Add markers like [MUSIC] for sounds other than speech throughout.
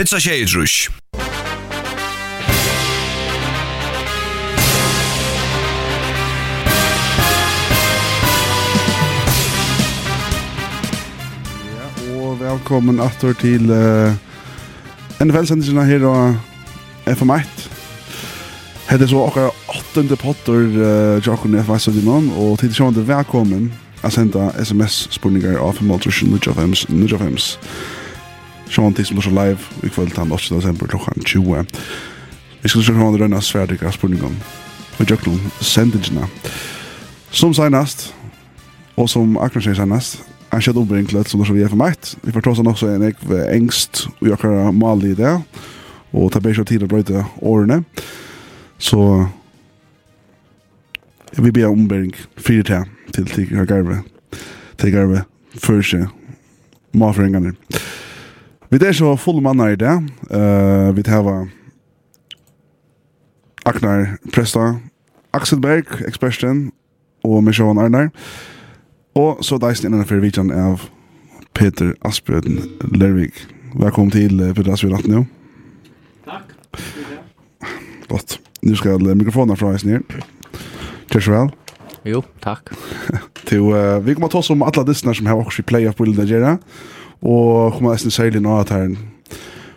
Pizza Shadrush. velkommen atter til uh, NFL-sendingen her og FM1. Hette så akkurat åttende potter uh, Jakon FS-sendingen, og til sjående velkommen a senda sms-spurningar av 5.5.5.5. Sean Tix Blush Live i kvöld han 8. december klokkan 20. Vi skal se hvordan rønne sverdige spurningene og jøklen sendingene. Som senast, og som akkurat sier senast, han skjedde ombringlet som det vi er for meg. Vi får tross han også en ekve engst og akkurat mal i det, og tar bedre tid å brøyte årene. Så jeg vil be ombring fire til til til garve, til Tigarve. Tigarve, først, maføringene. Tigarve, Vi er så fulle mannar i det. Uh, vi har Aknar Presta, Axel Berg, eksperten, og Mishavan Arnar. Og så deisen innenfor vidjan av Peter Asbjørn Lervig. Velkommen til Peter Asbjørn 18 jo. Takk. Godt. Nu skal mikrofonen fra eisen her. Kjør så vel. Jo, takk. [LAUGHS] til, uh, vi kommer til oss om alle dissene som har også i playoff-bildet å gjøre. Ja. Og kommer nesten særlig nå at her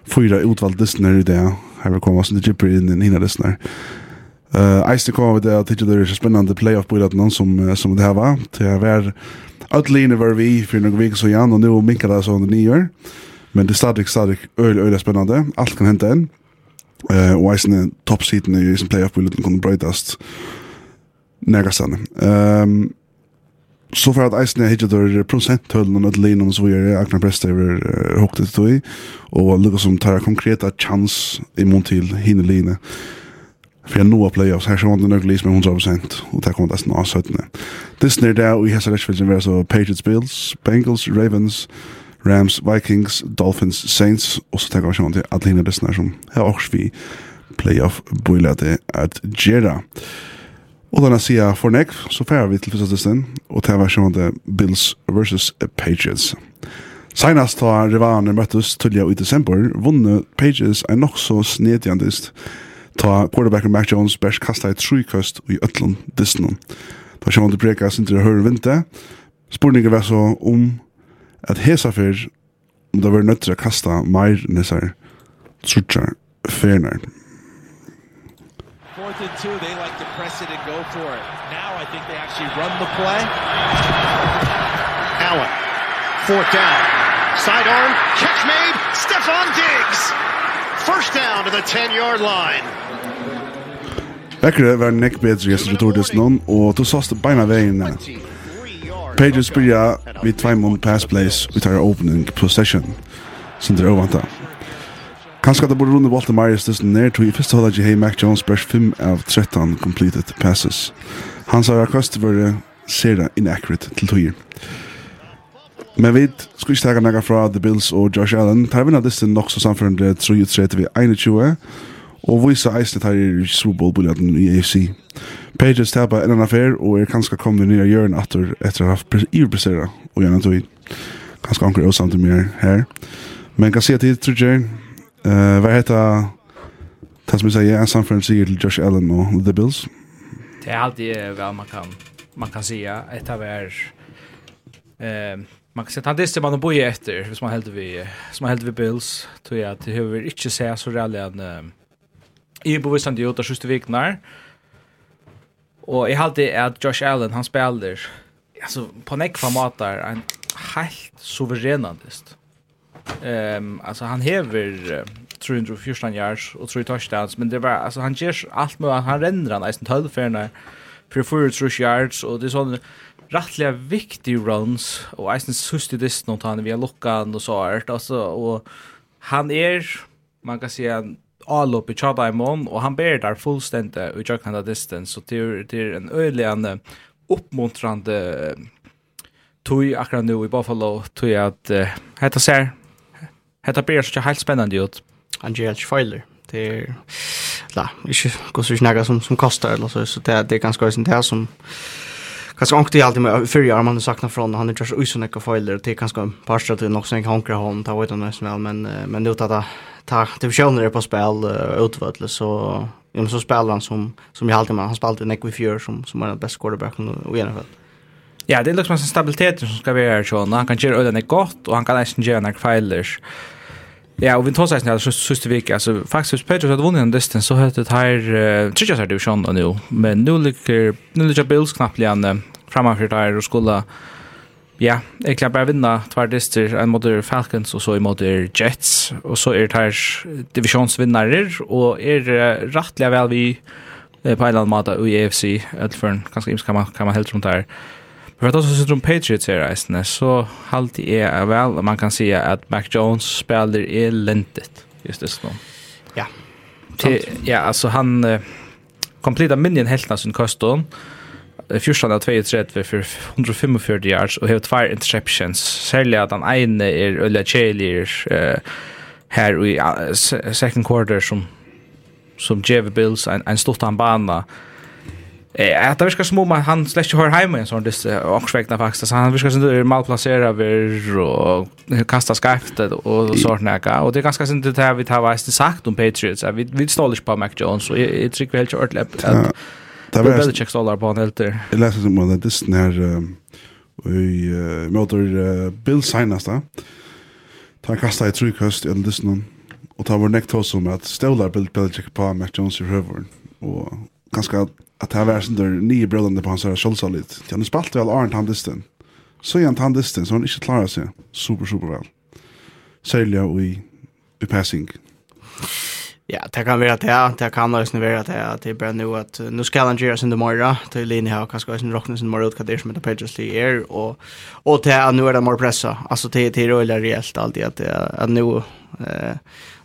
fyra utvalgt listner i det. Her vil komme oss til jipper inn i nina listner. Uh, Eiste kom av det at det er så spennende playoff-bøyden som, som det her var. Til her var Ötline var vi for noen vik så igjen, og nå minker det sån nye år. Men det er stadig, stadig øyelig, øyelig spennende. Alt kan hända än. Eh och isen toppsiden i sin playoff på kunna brightast nästa sen. Ehm så för att Eisner hittar då procenthöllen och medlin och så är Agnar Brest över hokte till och lukar som tar konkreta chans emot till Hinneline. För jag nåa playoffs här så var det nog med 100% och det kommer nästan av sötne. Det snär där och i häsar rättsfällen var så Patriots Bills, Bengals, Ravens, Rams, Vikings, Dolphins, Saints och så tänker jag sig till att hinna det som här också vi playoff bojlade att göra. Och den här for nek, så färrar vi til første testen og til versjonen til Bills vs. Patriots. Senast har rivalerna møttes tydliga i desember, vunne Patriots är nok så snedjandist ta quarterbacken Mac Jones bärs kasta i trukast i ötlund disnon. Da kör man det breka sin til å høre vinte. Spurningen var så om at hesa fyr, om det var nødt til å kasta mer näsar trutjar färnar. Fourth and two, they like to press it and go for it. Now I think they actually run the play. Allen, fourth down. Sidearm, catch made, Stephon Diggs. First down to the 10-yard line. Bekkere var nek bedre i Esther Tordis noen, og du sås det beina veien. Pages byrja vi tveimund pass plays vi tar opening possession, som det er ovanta. Kanskje det borde runde Walter Marius dessen nær tog i første holdet hei Mac Jones bærs 5 av 13 completed passes. Hans har akkurat vært sera inaccurate til togir. Men vi skulle ikke tega nægge fra The Bills og Josh Allen. Tar vinna dessen nok så samfunnet 3-3 vi 21 og vise eisne tar i Super Bowl-buljaden i AFC. Pages tapar en annan affær og er kanskje kommet ned i hjørnet etter etter å ha iverpressera og gjennom tog. Kanskje anker også samtidig mer her. Men kan se at det tror Eh, vad heter det som vi säger, en samförelse säger till Josh Allen och The Bills? Det är alltid väl man kan, man kan säga. Ett av er... Eh, man kan säga att det är man bor efter, som man helt vi som man hällde vi Bills. Tror jag att det behöver inte säga så rally en... Eh, I bevisande gjort just sjuste viknar. Och jag hade att Josh Allen, han spelar alltså på nekva matar en helt suveränandist. Ehm alltså han hever häver 314 yards och 3 touchdowns men det var alltså han ger allt med han rendrar nästan 12 färna för 4 yards och det är sån rättliga viktiga runs och nästan sust i dist något han via lockan och så här alltså och han är man kan säga all upp i Chaba Imon och han ber där fullständigt och jag kan distance så det är det är en öjligande uppmuntrande tog akkurat nu i Buffalo tog jag att uh, hetta ser. Hetta ber så helt spennande ut. Han ger ett feiler. Det er... la, inte går så snakka som som kostar eller så så det det er ganske sånt det som Ganske ångte jeg alltid med förra man har sakna från han är just usnäcka feiler, det är kanske par strat nok som sen hankra hon ta vet han inte vel, men men det att ta det försöner på spel utvärdet så Ja, men så spelar han som som jag alltid man han spelade Nick Fury som som är den bästa quarterbacken i NFL. Ja, det är liksom en stabilitet som ska vara här så han kan göra öden gott och han kan nästan göra några failers. Ja, och vi tar sig så sista veckan alltså faktiskt Patriots hade vunnit en distance, så hette det här uh, tredje här division nu. Men nu ligger nu ligger Bills knappt igen framför där och skulle ja, jag kan bare vinna två dister en mot Falcons och så i mot Jets och så är det här divisionsvinnare och är uh, rettelig väl vi på en eller annen måte i EFC, eller för en ganska imska kan man, kan man helt runt där. Vi vet også sitter om Patriots her reisende, så halte jeg vel, man kan si at Mac Jones spiller elendigt, just det sånn. Ja. Til, ja, altså han uh, kompletar minjen heltene sin koston, 14 av 32 for 145 yards, och har två interceptions, Särskilt att han ene er Ulla Chaley uh, här i uh, second quarter som, som Jeff Bills, en, en stort han bana, Eh, att det verkar små man han släcker hör hemma en sån dess åksvägna faktiskt. Så han verkar som det malplacera malplacerad över och kasta skaftet och sånt näka. Och det är ganska synd det här vi tar vad sagt om Patriots. Vi vi står på Mac Jones och jag tycker väl helt läpp att Det var väldigt checks alla på helt där. Jag läste som om det är när vi möter Bill Sinas där. Ta kasta i tryckhöst eller det. Och ta vår näkt som att ställa Bill Belichick på Mac Jones i huvuden. Och ganska att det här var sån där nio bröllande på hans här kjolsalit. Han har spalt väl Arndt han. Så är han han så han inte klarar sig super, super väl. Sälja i, i passing. Ja, det kan være det. Det kan også være det. Det er bare nu att nu ska han gjøre sin demora. Det är linje här kanskje også råkne sin demora ut hva det er som heter Pages Lee er, Och, och det är nu är det mer pressa. Alltså det är rörliga reelt alltid at, att nu Eh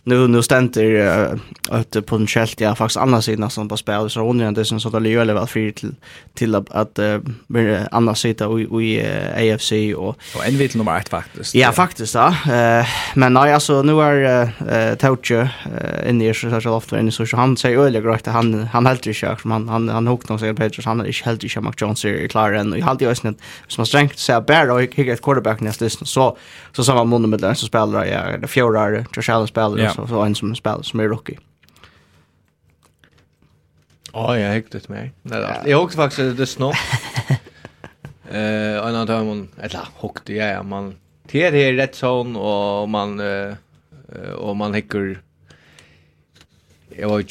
nu nu ständer att på den skält jag faktiskt andra sidan som på spel så hon är det som så där lever väl fri till till att bli andra sidan i i AFC och och en vill nummer 1 faktiskt. Ja faktiskt ja. Eh men nej alltså nu är eh Tauche inne i så så ofta i så han säger öliga grekt han han helt i kök som han han han hookar sig Peters han är inte helt i kök Mac Jones är klar än och helt i ösnet som har strängt så här bär och higga ett quarterback nästa så så samma mån med den som spelar jag det fjärde spelare, Josh spelare yeah. och så en som spelar som är rookie. Ja, jag häktet mig. Nej, ja. jag åkte faktiskt det snå. [LAUGHS] Eh, en annan dag man eller hockte jag ja, man ter här rätt sån och man eh och man hickar jag vet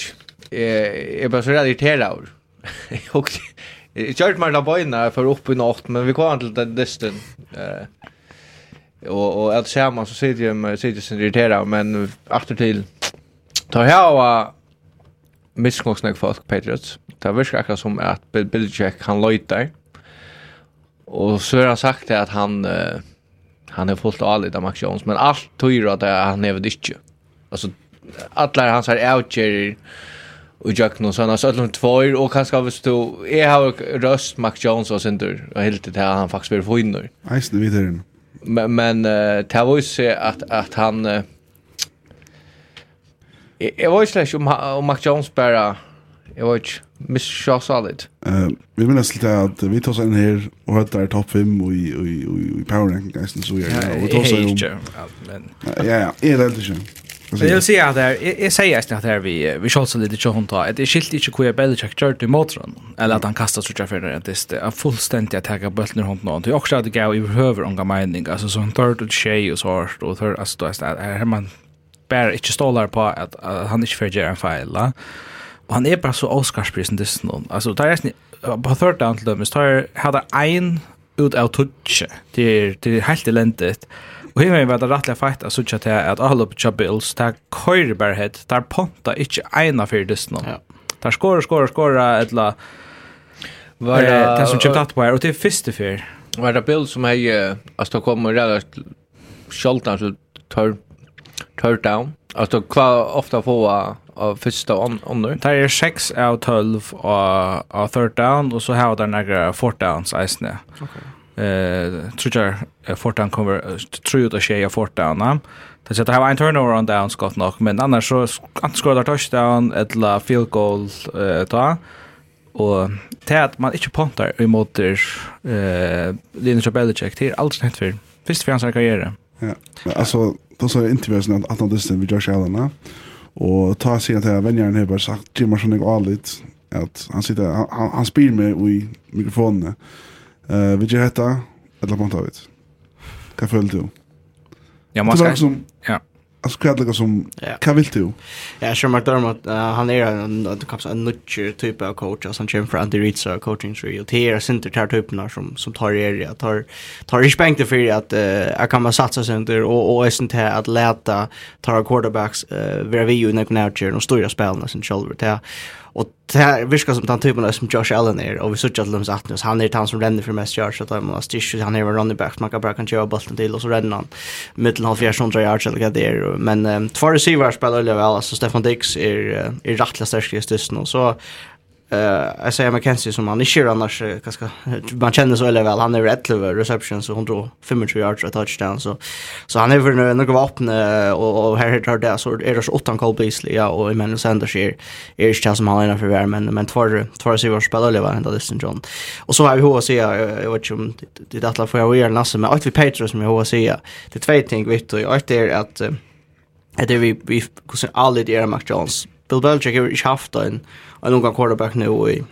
inte. Jag är bara så rädd irriterad. [LAUGHS] Jag åkte Jag kört mig där bøyna för upp i natt, men vi kom till den distan. Eh, Och och att samma så sitter ju med sitter sin irriterad men efter till ta här och miskunnsnäck folk Patriots. Det virkar akkurat som att Bill Belichick han löjtar. Och så har han sagt att han uh, han är fullt avligt av Max Jones men allt tyder att han är väl inte. Alltså alla hans här outcher och Jack och såna så de två och kanske av stå är har röst Max Jones och sen där och helt det här han faktiskt vill få in nu. Nice det vidare. Men, men uh, det var ju så att, att han... Uh, jag var ju slash om, om Mac Jones bara... Jag var ju så salit. Uh, vi minns lite att vi tar oss in här och hittar topp 5 och i, och i, i power ranking. Så vi är här. Ja, jag är men... Ja, ja, jag är inte. Men jag vill säga att jag säger att det här vi vi skall så lite så hon tar. Det är skilt inte hur jag Belichick kört i motorn eller att han kastar så jag för det det är fullständigt att ta bollen i handen och det också att gå i över om gaming alltså så han tar det tjej och så hårt och tar alltså då är det här man bara inte stålar på att han inte får göra en fel. Och han är bara så Oscarsprisen det någon. Alltså tar jag på third down till dem. Så hade en ut av touch. Det är det är helt eländigt. Og himmel var det rettelig feit at sutja til at alle avløp tja Bills, det er køyrebarhet, det er ponta ikke eina fyrir dysten. Ja. Det er skåre, skåre, skåre, etla, var det, det som kjøpt at på her, og det er fyrste fyr. Var det Bills som hei, altså det kommer rettelig sjoltan, så tør, tør down, altså hva ofta få av första on under. Det er 6 av 12 av third down og så har det några fourth downs eisne. Okej. Okay eh tror jag Fortan kommer tror ut att tjeja Fortan. Det så ha en turnover on down skott nog men annars så skorar touchdown eller field goal eh ta och det att man inte pontar emot eh Linus Belichick till alt snett för först för hans karriär. Ja. Alltså då så är inte väl att han distan vid Josh Allen. Och ta sig att jag vänjer har bara sagt Jimmerson är galet att han sitter han, han, spelar med i mikrofonen Eh, vill gör heta eller på något Vad följer du? Ja, man ska som ja. Alltså kvad lika som vad vill du? Ja, sure McDermott han är en att kaps en nutcher typ av coach alltså han kommer från the reach coaching tree och det är center tar typen som som tar er tar tar i spänk det för att jag kan man satsa center och och är inte att läta tar quarterbacks vara vi ju när knäcker och stora spelarna sen själva det Og det här virkar som den typen som Josh Allen er, og vi såg att Lums Atnus, han er han som renner for mest yards. Att man har styrs, han er en running back. Man kan bare kan köra bollen till och så renner han. Mittel halv fjerde hundre yards eller hva det er. Men um, två receiver spiller veldig vel, altså Stefan Dix är, er rettelig stärskig i styrsten. og så Eh, alltså jag McKenzie som han är annars ganska man känner så eller väl han är rätt över reception så 125 yards och touchdown så så han är väl några vapen och och här har det så är det så åtta Cole Beasley ja och Emmanuel Sanders är är det som han är för värme men men två två så var spelar lever ända Dustin John. Och så har vi HC jag vet inte om det där för jag är nästan men att vi Patriots med HC det två ting vitt och ett är att det vi vi kusin alla det Mac Jones Bill Belichick har ikke haft en, en unga quarterback nu i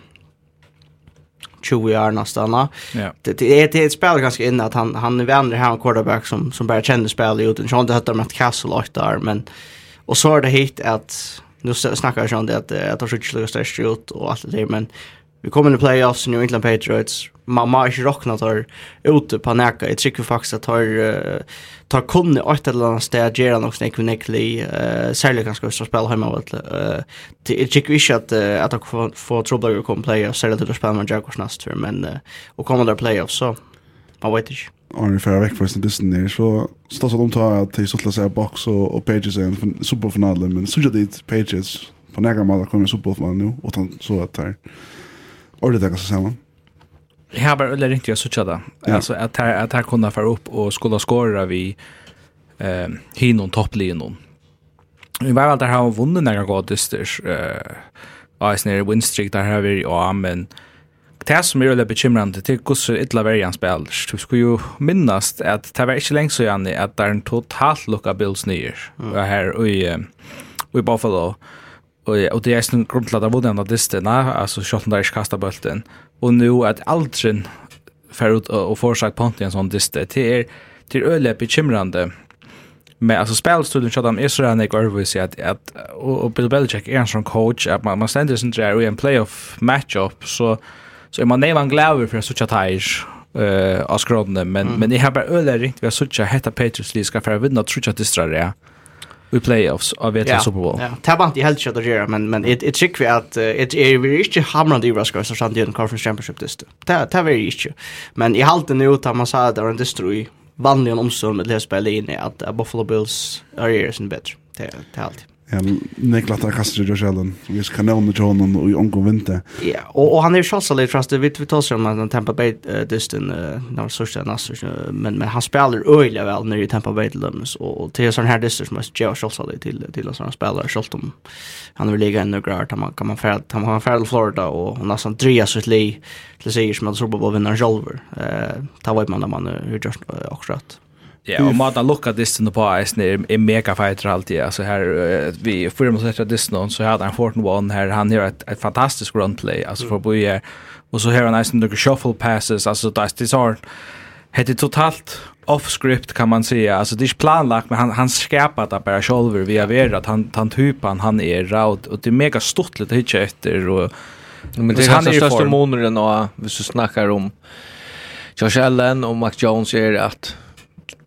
20 år nästan. Ja. Det, det, är, det är ett spel ganska inne att han, han är vänner här en quarterback som, som bara känner spel ut. Jag har inte med om att Castle åt där, men och så är det hit att nu snackar jag om det att, att de skjuter sig störst ut och allt det där, men Vi kommer i playoffs i New England Patriots. Man må ikke råkne tar ute på nækka. Jeg trykker faktisk at tar, tar kun i et eller annet sted gjør nok snakk ikke nekli, uh, særlig ganske hvis han spiller hjemme. Uh, jeg trykker ikke at, uh, at han får får trobler å komme playoffs, særlig til å spille med Jaguars neste tur, men uh, å komme der playoffs, så man vet ikke. Arne Ferra vekk fra sin Disney, så står stod sånn omtar at de suttla seg box og, og Pages er en superfinale, men suttla det Pages på nægge måte kommer i superfinalen nå, og så at det ordet det ganska samman. Jag har bara eller inte jag såg det. Alltså att här att här kunde för upp och skulle skåra vi eh hinon topplinjen. Vi var alltid har vunnit några godisters eh Ice nere win streak där har vi ja men det som är lite bekymrande till hur så illa värjan spelar. Du skulle ju minnas att det var inte länge så Janne att det är en totalt lucka Bills nyer. Mm. Här i i Buffalo. Eh och det är en grundlad av den där listorna alltså shotten där är kasta bulten och nu att aldrin för ut och försök på en sån lista det är till öle bekymrande men alltså spelstudion shot am Israel Nick Irvis att att och Bill Belichick är en sån coach att man man ständer sin där i en playoff matchup så så är man nevan glad för så tajs eh av skrodne men men det har bara öle riktigt vi har så chatta Patriots League ska för vinna tror jag det i playoffs av vet yeah. Super Bowl. Ja, det var inte helt kött att göra men men det tycker vi att det är vi inte hamnade i Rascal så sant i en conference championship dist. Det det var inte. Men i halt nu utan man sa att det var en destroy vanligen omsorg med det spelet in att Buffalo Bills är sin bättre. Det det alltid. Um, Niklas har kastat sig själv. Vi ska nämna till honom och i omgång vinter. Ja, og, og han er ju litt så fast det vi tar sig om att Tampa Bay uh, dysten uh, når det sørste sörsta nästa men men han spiller øyelig vel när i Tampa Bay till dem och, och till sån här dyster som er jag själv så til, til, till sån spiller. själv om han vil ligge enda grart Han kan man färd han fære til Florida og hon nästan drea så li til sier som att så på vinna själv. Uh, ta vad man när man hur just också att Ja, och mata lucka disten på isen är är mega fighter alltid. Alltså här vi för mot sätta disten så hade han Fortin one här han gör ett, ett fantastiskt grundplay alltså för boje och så här han nice några shuffle passes alltså det är så hade totalt off script kan man säga. Alltså det är planlagt men han han skapar det bara själv vi vet att han han typen han är raut och det är mega stort lite hitcha efter och men det är hans största månaden och vi så snackar om Josh Allen och Mac Jones är att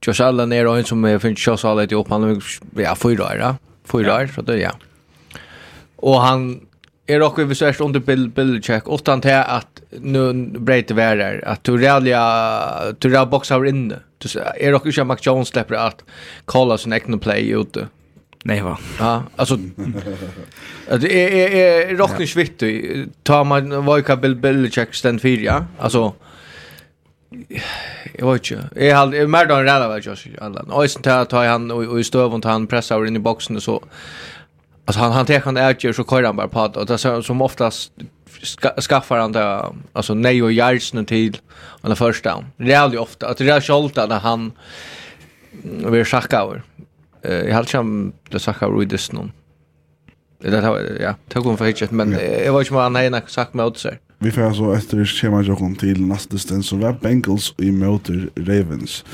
Josh Allen är en som finns Josh Allen i upp han ja fyra år, fyra år så det ja. Och han är också vi under Bill Bill check och tant här att nu brejte värdar att du realia du real boxar inne. Du är också ju Mac Jones släpper att kalla sin egna play ute. Nej va. Ja, alltså att är är är rocknisch viktigt. Ta man vad kan Bill Bill check stand för ja. Alltså Jag vet inte. Jag har jag mer han rädd av Josh Allen. Och sen tar tar han och i stöv han pressar in i boxen och så alltså han han tar han ju så kör han bara på och det så som oftast ska, skaffar han det alltså nej och Jarlsen till the first down. Rally ofta att det är skolt att han vill schacka över. Eh jag har ju det schacka över i det. Det där ja, tog hon för hitchet men jag vet inte vad han har sagt med åt sig. Vi får så efter schema jokon till nästa distans så var Bengals i möter Ravens.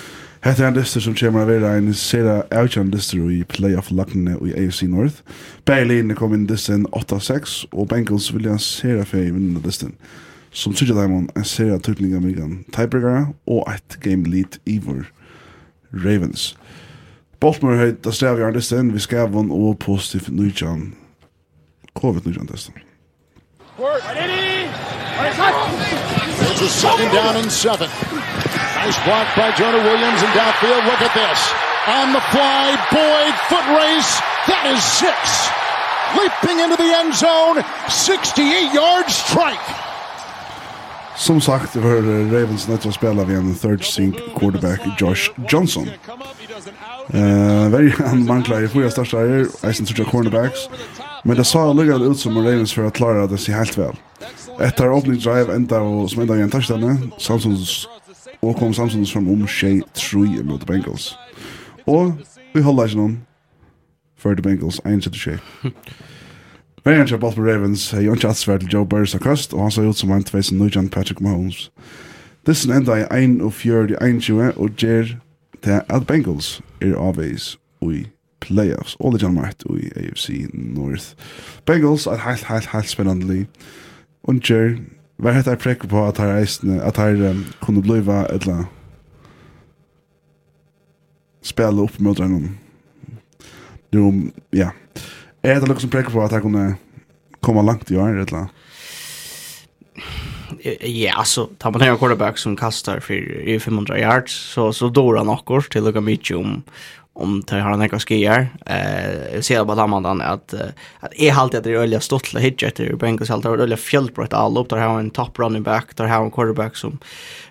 Hetta er ein listur sum kemur að vera ein sera outchan listur í playoff lucknet í AFC North. Bailey kom inn distin 8-6 og Bengals vilja sera fei vinna distin. Sum tryggja dæmon ein sera tutlinga migan. tiebreaker og eitt game lead iver Ravens. Baltimore høyt da stavjar distin vi skavon og positiv nujjan COVID-19 distin. It's a second down and seven. Nice block by Jonah Williams in downfield. Look at this. On the fly, Boyd, foot race. That is six. Leaping into the end zone. 68 yard strike. Som sagt, det var Ravens å spille ved en third string quarterback, Josh Johnson. Uh, very [LAUGHS] i fyra största är Eisen tror cornerbacks. Men det sa lukket ut som Ravens for att klara det sig helt vel. Etter opening drive enda och som enda i en touchdown, Samsons og kom Samsons fram om tjej 3 mot Bengals. Og vi holder ikke noen for the Bengals, 1-7-3. Variant av Baltimore Ravens har jo ikke atsvært til Joe Burris av Kost, og han ser ut som han tveis en nødjan Patrick Mahomes. Dyssen enda i 1-4-1-20, og gjør det at Bengals er avveis i playoffs. Og det gjerne i AFC North. Bengals er helt, helt, helt spennende li. Unger, hva er dette prekker på at her eisene, at her um, kunne bliva etla spela upp mot den. Nu, ja. Er det liksom som prekker på at her kunne komma langt i år, etla? ja, alltså tar man en quarterback som kastar för 500 yards så så dårar han också till lika mycket om om det har några skier. Eh jag ser bara man den att att är halt att det är öliga stottla hit efter Bengals halt har öliga fjällbrott all upp där har en top running back där har en quarterback som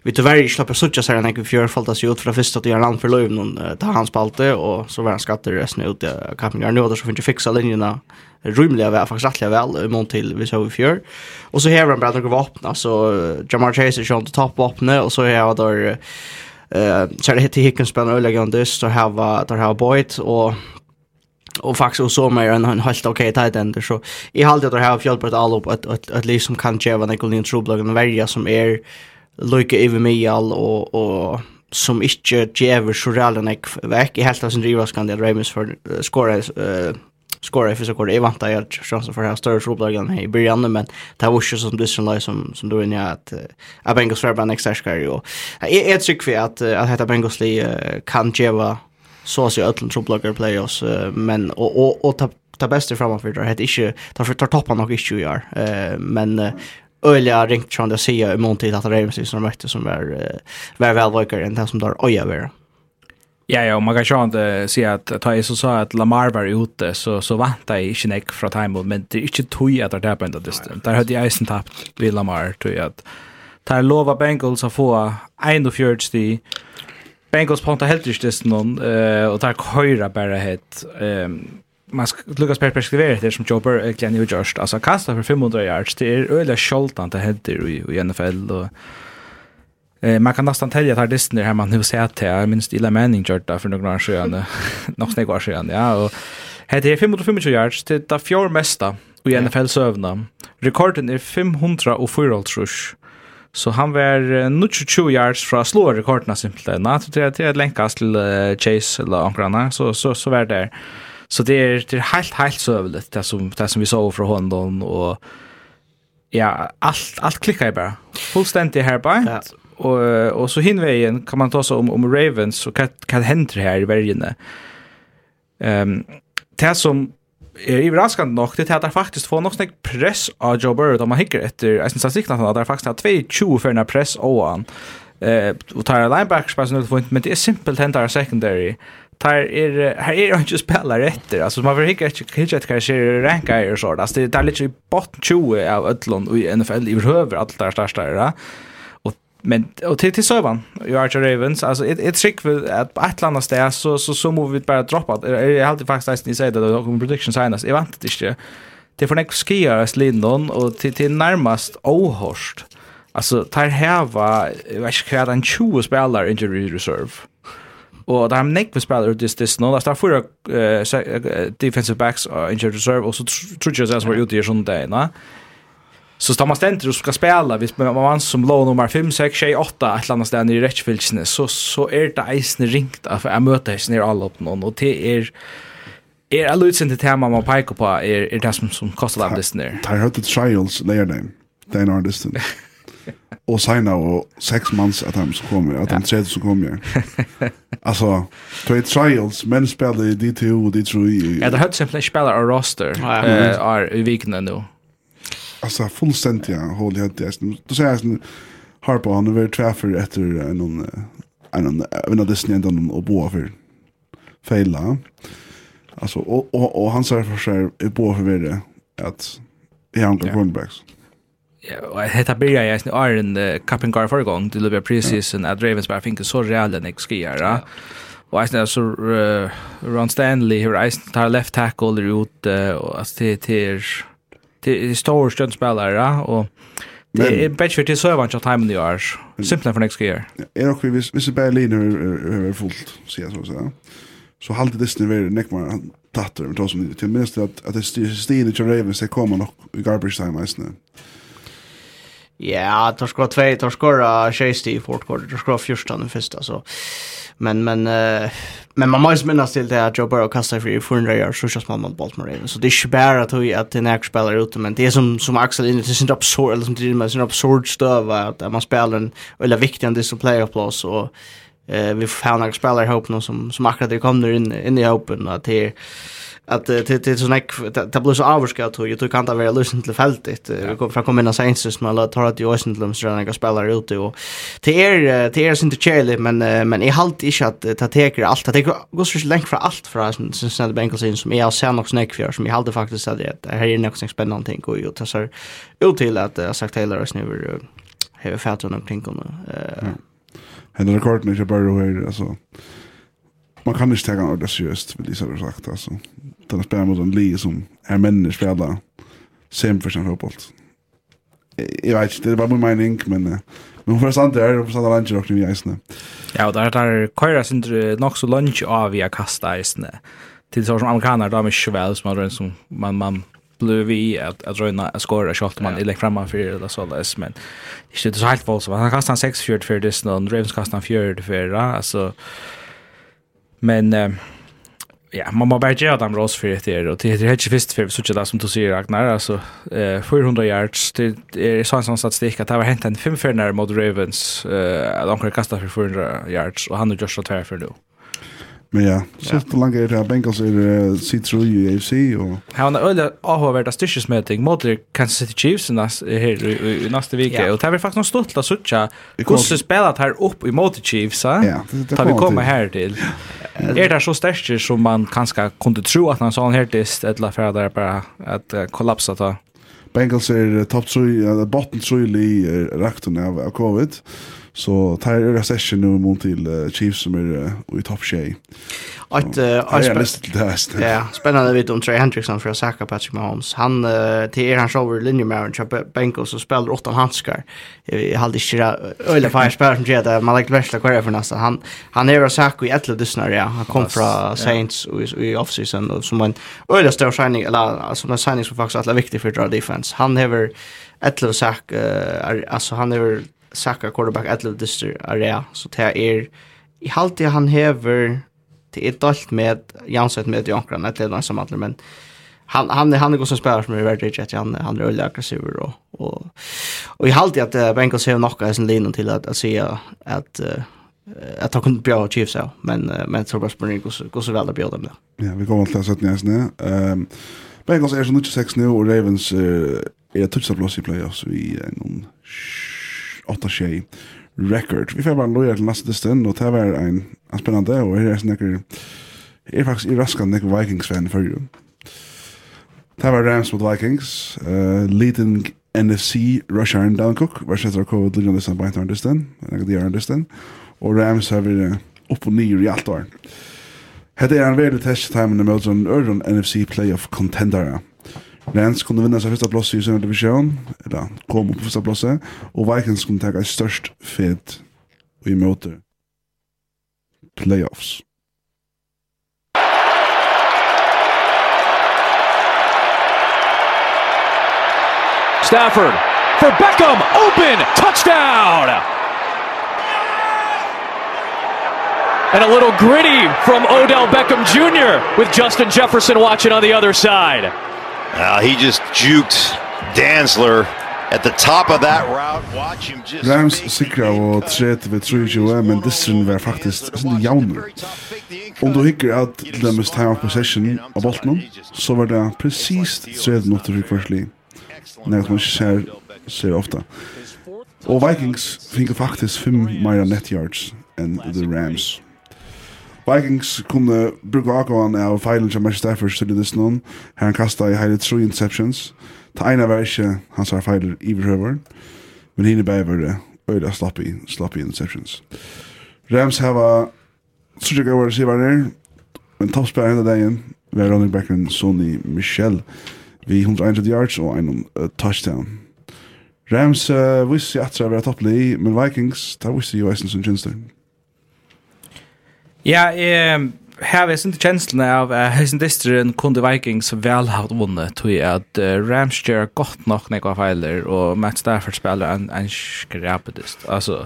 vi tyvärr inte släpper så här när vi fjör faltas ut för första att göra land för löv någon ta hans spalte och så var han skatter resten ut i kampen nu och så finns ju fixa linjerna rymliga väl faktiskt rättliga väl imorgon till vi så vi fjör. Och så här han bara några vapen så Jamar Chase är ju inte topp vapnet och så har jag då eh så det heter Hickens spelar öliga och det så har där har boyt och och faktiskt och så mer en en helt okej tight end så i halt det har fjäll på ett all upp att att att liksom kan ge vad Nicole Trublag en värja som är Luke Evemial och och som inte ger så reellt en veck i helt som drivas kan det Ramos för score eh skora i första kvarten. Jag väntar jag chansen för det här större tropplagen här i början men det var ju som Blizzard som, som som då inne att att Bengals var bland extra skär och jag är tycker vi att att heta Bengals kan geva så så ölln tropplager playoffs men och och och ta ta bästa framför det heter inte ta för ta toppa nog inte gör men öliga ringt från det ser i mån tid att Ravens som mötte som var var välvåkare än det som där oja vara. Ja, ja, man kan sjående si at da jeg så sa at Lamar var ute, så, så vant jeg ikke nek fra time, men det er ikke tog at det er på enda distan. Der hadde jeg eisen tapt ved Lamar, tog at der lova Bengals å få 41 sti, Bengals ponta helt ikke distan noen, uh, og der køyra bare het, um, man skal lukkast per perspektivet det som Joe Burrow egentligen har gjort. Alltså kasta for 500 yards, det er øyla skjoltant til händer i, i NFL og Eh, man kan nästan tälja att Disney här man nu ser att jag minst illa mening gjort där för några år sedan. [LAUGHS] Nog snägg år sedan, ja. Och här är 525 yards till det fjärde mesta i NFL-sövna. Rekorden är 500 och 504 rush. Så han var 22 yards från att slå rekorden simpelthen. Nå, det är at länkas till Chase eller omkring, så, så, så var det. Så det är, det är helt, helt sövligt det som, det som vi så från honom. Och ja, allt, allt klickar jeg bara. Fullständigt her. Ja. Och och så hinvägen kan man ta så om om Ravens och kan kan händer här i Värjene. Ehm um, det som är raskan nog det är att det faktiskt får något snack press av Joe Burrow då man hickar efter jag syns att att det faktiskt har 2-20 för en press och han. Eh och tar linebackers spelar nu för men det är simpelt händer secondary. Tar är här är inte spelar rätt alltså man vill hicka inte hickar att kanske ranka är så där det är lite bot 20 av öllon i NFL i över allt där där där Men och till till Sövan, ju Archer Ravens, alltså ett ett trick för att ett annat ställe så så så måste vi bara droppa. Jag har alltid faktiskt nästan ni säger det då prediction signas. Jag vet det inte. Det får nästa skier as Lindon och till till närmast ohorst. Alltså tar häva, jag vet inte vad en 20 spelare injury reserve. Och där har Nick vi spelar just this nu. Där får jag defensive backs injury reserve och så tror jag att det var ute i sånt där, va? Så tar man ständer och ska spela, hvis man var som låg nummer 5, 6, 6, 8, ett annat ställe i rättsfilsene, så, så är det eisen ringt att jag möter hessen i alla någon, och det är... Er alle utsendte tema man peker på er, er det som, som kostet av listen der? Jeg hørte Trials layer name, det er en artisten. og sen og sex manns at han som kommer, at han tredje som kommer. altså, det er Trials, men spiller i D2 og D3. Ja, det hørte simpelthen spiller av roster i vikene nå alltså fullständigt ja. håll jag det. Då säger jag sån Harpo han över träffar efter någon en en av Disney ändå och bo för fejla. Alltså och och, och han säger för sig är bo för det att jag har running backs. Ja, och hetta byrja jeg sen Iron Cup Kappen Gar för gång till Liverpool preseason at Ravens bare finner så reala next skier. Och alltså så Ron Stanley hur Eisen tar left tackle ut och alltså till det är stora stundspelare och det är bättre till så vant att timen i år. Simpelt för nästa år. Är också vis vis bara liner över fullt så jag så så. Så hållt det snur väl näck man tattar men då som till minst att att det styr stilen till Ravens det kommer nog i garbage time nästan. Ja, tar skora 2, tar skora 60 i fourth quarter, tar skora 14 i första så. Men men uh, men man måste minnas till det att Joe Burrow kastar för 400 yards så känns man mot Baltimore Ravens. Så det är ju bara att hur att den här spelare ute men det är som som Axel inne till sin absurd eller som till med sin absurd stöv att man spelar en eller viktig en som playoff-plås, och eh vi får några spelare hopp någon som som akkurat det kommer in in i hopen att det att det det så näck det blir så avskar tror jag tror kan det vara lösen till fältet. Vi kommer från komma sen så man låter att jag sen lämnar så några spelare ute och till er till er inte chele men men i halt inte att ta teker allt. Att det går så länge för allt för sen sen det bänkar sig som är sen också näck för som i halt faktiskt att det här är något spännande ting och jag tar så ut till att jag sagt hela oss nu har fått någon kring och eh. Hennar rekorden är ju bara här alltså. Man kan inte ta det seriöst, vill jag säga sagt alltså den att spela mot en liga som är människor spelar sem för sin fotboll. Jag vet inte, det var min mening, men men för sant är det sant lunch och nu isne. Ja, där där köra synd nog så lunch av via kasta isne. Till så som amerikaner där med schväl som man som man man blev vi att att röna att skora shot man eller framan för eller så där men det är inte så helt falskt. Han kastar 6 4 för det snön, Ravens kastar fjärd för alltså men eh, ja, man må bare gjøre dem rås for etter, og det er ikke først for sånn det som du sier, Ragnar, altså, eh, 400 yards, det er sånn sånn statistikk at det var hentet en femferdner mot Ravens, eh, at han kunne kastet for 400 yards, og han er just så tvær for nå. Men ja, så ja. langt er det at Bengals er uh, C3 i AFC, og... Han har øyne avhåverda styrsesmøting mot Kansas City Chiefs her i neste vike, og det er faktisk noe stort til å suttje hvordan spelat her opp i mot Chiefs, ja, det, det, det, det, det, det, Er det så sterkt som man kanskje kunne tro at han sa han hertist, eller for det er bare at kollapsa ta? Bengals er topp bottom botten trøy i rakten av covid. Så tar jag recession nu mot till uh, Chiefs som är uh, i topp tjej. Att jag läste till det här. Ja, spännande vet om Trey Hendrickson för att säkra Patrick Mahomes. Han, uh, till er hans över linjemärren till Bengals och spelar åtta handskar. Jag hade inte öjla på [LAUGHS] här spelare som tjejade. Man lägger värsta kvar för nästa. Han, han är säkra i ett lödysnar, ja. Han kom från Saints i, i offseason och som en öle stor signing, eller som en signing som faktiskt är viktig för att dra defense. Han har ett lödysnar, uh, alltså han har Saka quarterback at little area så det er i halti han hever det är dalt med Jansson med Jankran att det är som alla men han han han är god som spelare som är väldigt rätt han han är väldigt aggressiv och och och i halt att Bengals har några sin linje till att att se att att ta kunde bjuda Chiefs så men men så bara springa går går så väl att bjuda dem där. Ja, vi kommer till att nästa nu. Ehm Bengals är så mycket sex nu och Ravens är touchar plats i playoffs vi någon 8-6 record. Vi får bare loja til neste stund, og det var en, en spennende, og her er snakker, er faktisk i raskan nekker Vikings-fan for jo. Det var Rams mot Vikings, uh, leading NFC rusharen Dan Cook, var setter av covid lilla Distan, beint av Distan, nek di er Distan, og Rams har vi opp og nyer i alt år. Hette er en veldig test-time i møte en NFC playoff contendera. I sin eller kom på Vikings ta fed i playoffs. Stafford for Beckham, open, touchdown! And a little gritty from Odell Beckham Jr. with Justin Jefferson watching on the other side. Uh, he just juked Dansler at the top of that route. Watch him just Rams sikra og tret ved 3-2, men distrin var faktisk sånn jauner. Om du hikker at det mest time of possession av bolten, så var det precis tret mot det rikvarsli. Nei, at man ikke ser, ser ofta. Og Vikings finner faktisk 5 meira net yards enn the Rams. Vikings kunne bruke akkurat av feilen som Matthew Stafford stille det noen. Her han kastet i hele tre interceptions. Ta ene var ikke hans har feiler i behøver. Men henne bare var det øyla sloppy, sloppy interceptions. Rams hava Sucha a good receiver there. Men toppspillere henne dagen var running backen Sonny Michel vi 100 yards og en uh, touchdown. Rams uh, visste at det var topplig, men Vikings, der visste jo eisen som kjenstøy. Ja, eh Här är inte känslan av at Hessen Distrin kunde Vikings vel ha vunnit tog at uh, Rams gjør godt nok nekva feiler og Matt Stafford spiller en, en skrapetist. Altså,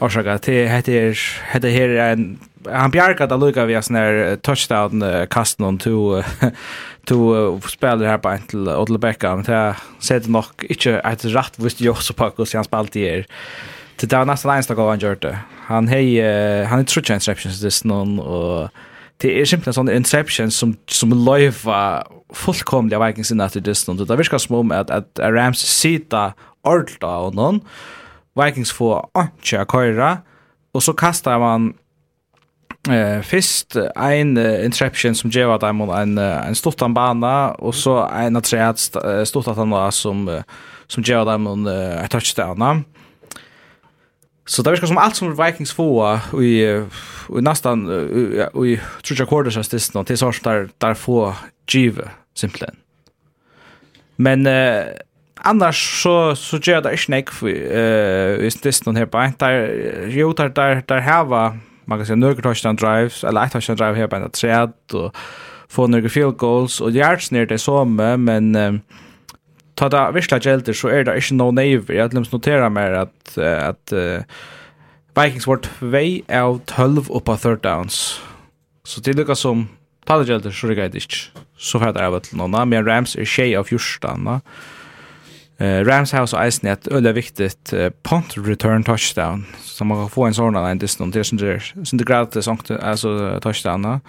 orsaka, det heter heter här en han bjarkat da lucka via sån her touchdown kasten om to to spiller her på en till Odell Beckham. Det sätter nok ikke et rett visst jo så på hur han spalt i er. Det var nesten eneste gang han gjør det. Han hej han är true interceptions this någon och det är simpelt en sån interception som som löva av Vikings in att det någon. Det viskar som om att att Rams sita orta och någon Vikings får anka köra och så kastar man eh fist en uh, interception som ger dem en uh, en stortan bana och så en att säga att stortan som uh, som ger Diamond en uh, touchdown. Så det virker som alt som Vikings få i, i nesten i, i tror quarters av stisten til sånn der, der få give simpelthen. Men eh, annars så, så gjør det ikke nek eh, i stisten her på en. Der, jo, der, der, der hava man kan si, några touchdown drives eller et touchdown drive her på en träd og få några field goals og yards nere det som men Uh, ta det virkelig gjelder, så er det ikke noe naiv. Jeg har notera mer at, at uh, Vikings vart vei av 12 upp av third downs. Så det lukka som ta det gjelder, så er det ikke. Så fyrir det til noen. men Rams er tjej av fjorstanna. Uh, Rams har også eisen et øyelig viktig uh, punt return touchdown, så man kan få en sånn en distan, det er som det er gratis touchdown,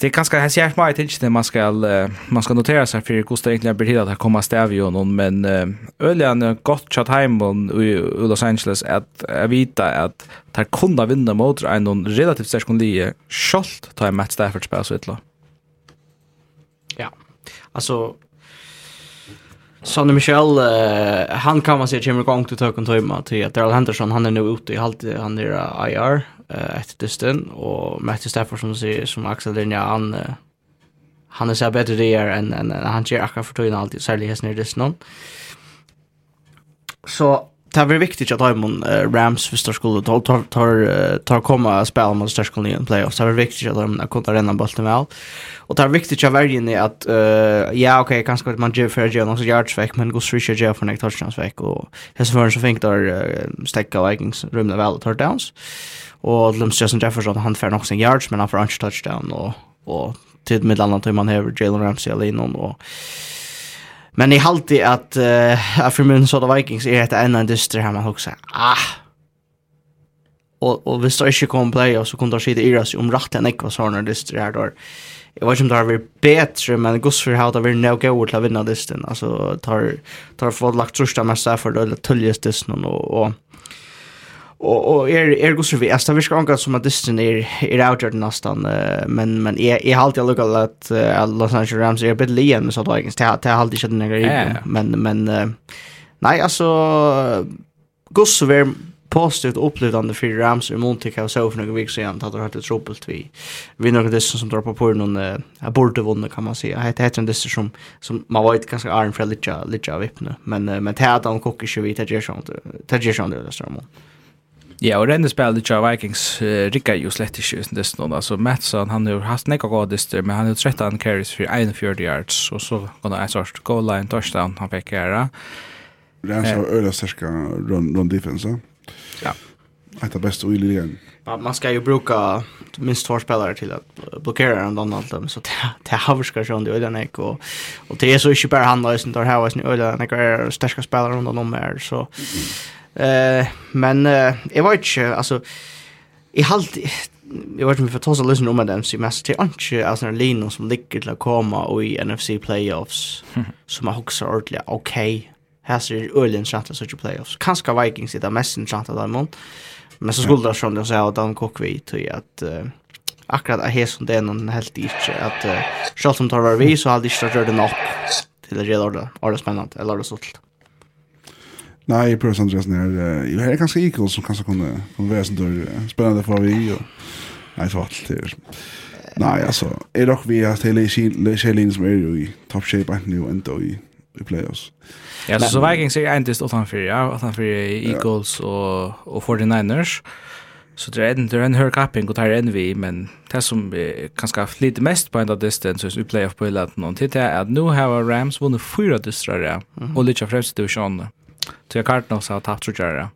Det är ganska här ser mig till det man ska man ska notera sig för kosta egentligen blir att komma stäv ju någon men öljan gott chat hem i Los Angeles att jag vita att tar kunna vinna mot en relativt stark kunde skolt ta en match därför spelar så ett Ja. Alltså Sonny Michel, uh, han kan man säga kommer igång till Töken Töjma till att Daryl Henderson, han är nu ute i halvtid, han är uh, IR uh, efter dysten och Matthew Stafford som, säger, som Axel Linja, han, uh, han är så bättre det är än, än, än han ger akkurat för Töjna alltid, särskilt hästen i dysten. Så det var viktigt att Diamond uh, Rams för störskola tar tar tar, tar komma och spela mot störskola i en playoffs. Det var viktigt att de kunde renna bollen väl. Och det var viktigt att välja ni att uh, ja okej okay, kanske att man gör för gör något yards veck men går switcha gör för något touchdowns veck och det så så fink där uh, stäcka Vikings rymde väl touchdowns. Och Lums Justin Jefferson han får sin yards men han får en touchdown och och till mitt annat man har Jalen Ramsey alene och Men i halti at uh, för Minnesota Vikings är et enda dyster her man också. Ah. Och och vi står ikke kom play och så kunne det skita i oss om rätt en ekva såna dyster her då. Jeg vet ikke om det har bättre men gus för hur det vill nog gå till dysten. Alltså tar tar för lagt trösta mest för det tulljes dysten og... och Og og er er går så vi ästa vi ska anka som att er outer är outgjort nästan men men er er halt jag lukar att Los Angeles Rams är bit lien så att jag inte har halt inte den grejen men men nej alltså altså så var positivt upplevande för Rams och Montic har så för några veckor sedan att det har ett trubbelt vi vi några det som drar på på någon uh, borde vunna kan man säga. Det heter en det som som man var inte ganska arm för lite lite av nu men men det hade han kockar ju vi det gör sånt det sånt det där Ja, och renne spelet i Vikings uh, Ricka jo slett ikke uten det snön altså Mattsson han har haft nekka goda dister, men han har 13 carries för 41 yards og så går det sort goal line touchdown han fikk göra. Det är så öra run run defense. Ja. Ett av bästa i ligan. Man ska ju bruka minst två spelare till att blockera en annan allt så det har ska sjön det öden ek och och det är så inte bara han det där här har sin öden ek är starka spelare runt om här så Eh, men jag vet inte alltså i halt jag vet inte för tossa lyssna om den så mest till anke alltså när Lino som ligger till att komma och i NFC playoffs [LAUGHS] som har också ordentligt okej. Här ser Ölen chatta så playoffs. Kanske Vikings sitter mest i chatta där men men så skulle det som de säger att de kock vi til at, uh, akkurat er här som det er noen helt ikke, at uh, selv som tar var vi så hade det inte rört det nog till det redan ordet spennende, eller så sålt. Nej, Pros Andreas när det Jeg er ganske equal som kanskje kunne, kunne være sånn där Spennende for vi Og... Nei, så alt det. Nei, altså. Er dere vi har til Leishelin som er jo i top shape enten jo enda i i playoffs. Ja, så, så Vikings är ändist utanför, ja, utanför Eagles ja. og, och 49ers. Så det er en, det er en høyre kapping, og det er en vi, men det som eh, kanske flit mest på enda distance hvis vi playoff på hela tiden, det er at nå har Rams vunnet fyra distrar, ja, mm -hmm. och lite främst divisioner til Cardinals har tatt trutjare.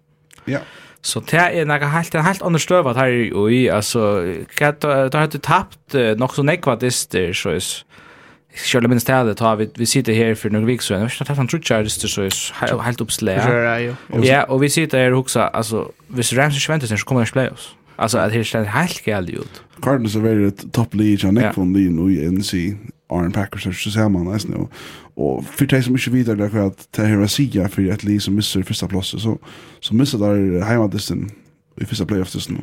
Ja. Så det er noe helt, en det er helt understøvet her i UI, altså, da har du tapt nok så nekva dyster, så er Sjølv minst det ta vi vi sitter her för några veckor sedan. Jag har träffat en trutchar det så är helt uppslä. Ja, och vi sitter här också alltså hvis Rams och Juventus så kommer det playoffs. Alltså att det är helt galt ut. Cardinals är väldigt topp league och Nick von Lee nu i NC Aaron Packers så ser man nästan nu. Och för dig som inte vidare därför att det här Sia för att Lee som missar första platsen så så missar där hemmadisten i första playoffs nu.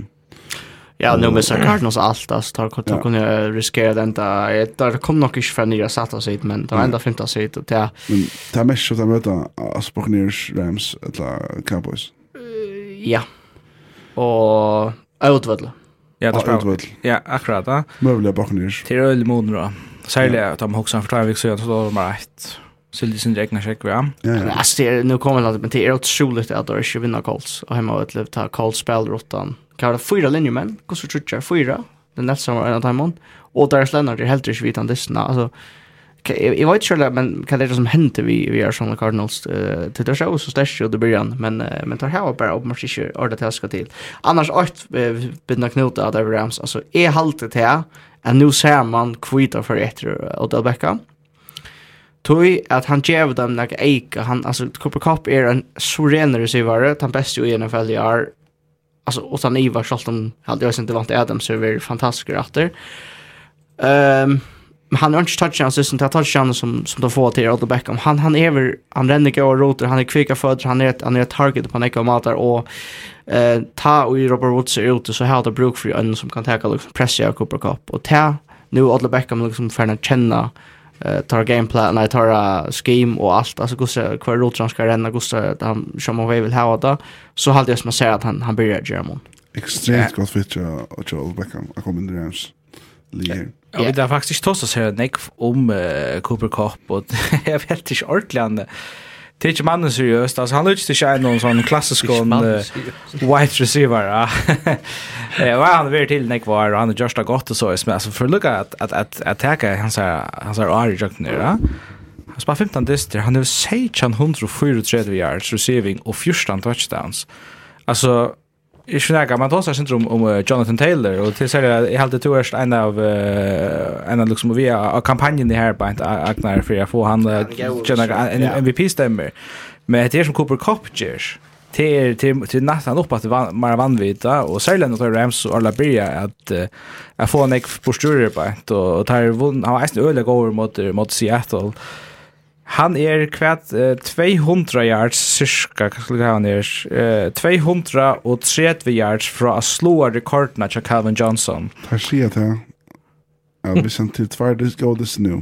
Ja, nu missar Cardinals allt alltså tar kort och kunde riskera den där. Där kom nog inte för nya satta sig men det var ända femta sig och det. Men det är mest så att möta Aspergers Rams eller Cowboys. Ja. Och Outvall. Ja, det är Ja, akkurat. Möjliga Buccaneers. Till öl mot då. Særlig at de hoksar for Tvivik, så då var det bara ett. Så det sin egna check, ja. Men alltså, nu kommer det men det är otroligt att de inte vinner Colts. Och hemma ett liv tar Colts spelrotan. Kan det fyra linjemän? Kostar trutjar, fyra. Den nästa var en av timon. Och deras länder är helt inte vitan dessna. Alltså, jag vet inte men kan det som hände vi vi är såna Cardinals uh, till det så stäsch ju det början men uh, men tar här bara upp marsch ju ordet jag ska till annars åt binda knota av Rams. Alltså är haltet här en nu ser man kvita för efter och Odell backa Tui at han gav dem nek eika, han, altså, Cooper Cup er en suren receiver, han best jo i NFL i år, altså, utan Ivar, selv om han hadde jo vant Devante Adams, er veldig fantastisk ratter. Um, men han har inte touchan assisten till touchan som som de får till Odell Beckham. Han han är väl han ränner gå och roter, han är kvicka fötter, han är ett han är ett target på näka matar och eh ta och Robert Woods är ute så har det bruk för en som kan ta liksom pressa och Cooper Cup och ta nu Odell Beckham liksom för att känna eh tar gameplan, nej tar scheme och allt alltså så kvar roter han ska ränna gosse han som man vill ha det, så hade jag som man säger att han han börjar German. Extremt gott fit och Odell Beckham. Jag kommer inte ens. Lee. Ja, vi har faktisk ikke tosset seg nek om uh, Cooper Cup, og [LAUGHS] jeg vet ikke ordentlig han. Det er ikke mannen seriøst, altså han lykkes ikke noen sånn klassisk uh, white receiver. Ja. [LAUGHS] og han vil til nek var, og han er just da godt og så, men altså for å lukke at, at, at, at teka hans her, hans her ari jøkken her, ja. Han spar 15 dister, han er 1634 yards receiving og 14 touchdowns. Altså, Ikke nega, man tåsar sindrom om Jonathan Taylor, och till sér jeg held det to en av, en av liksom, vi kampanjen i her, beint Agnar, för jag får han, en MVP stämmer. Men det är som Cooper Cup, Gers, till till till nästan upp att van, man vann vita och Sörlen och Rams och alla börja att uh, att få en ek på styrer på och tar vunn har nästan öle går mot mot Seattle. Han er kvært uh, 200 yards cirka, hva skal han er, uh, 230 yards fra å slå rekordene til Calvin Johnson. Her er sier det, ja. Hvis han til tvær, det skal det nu,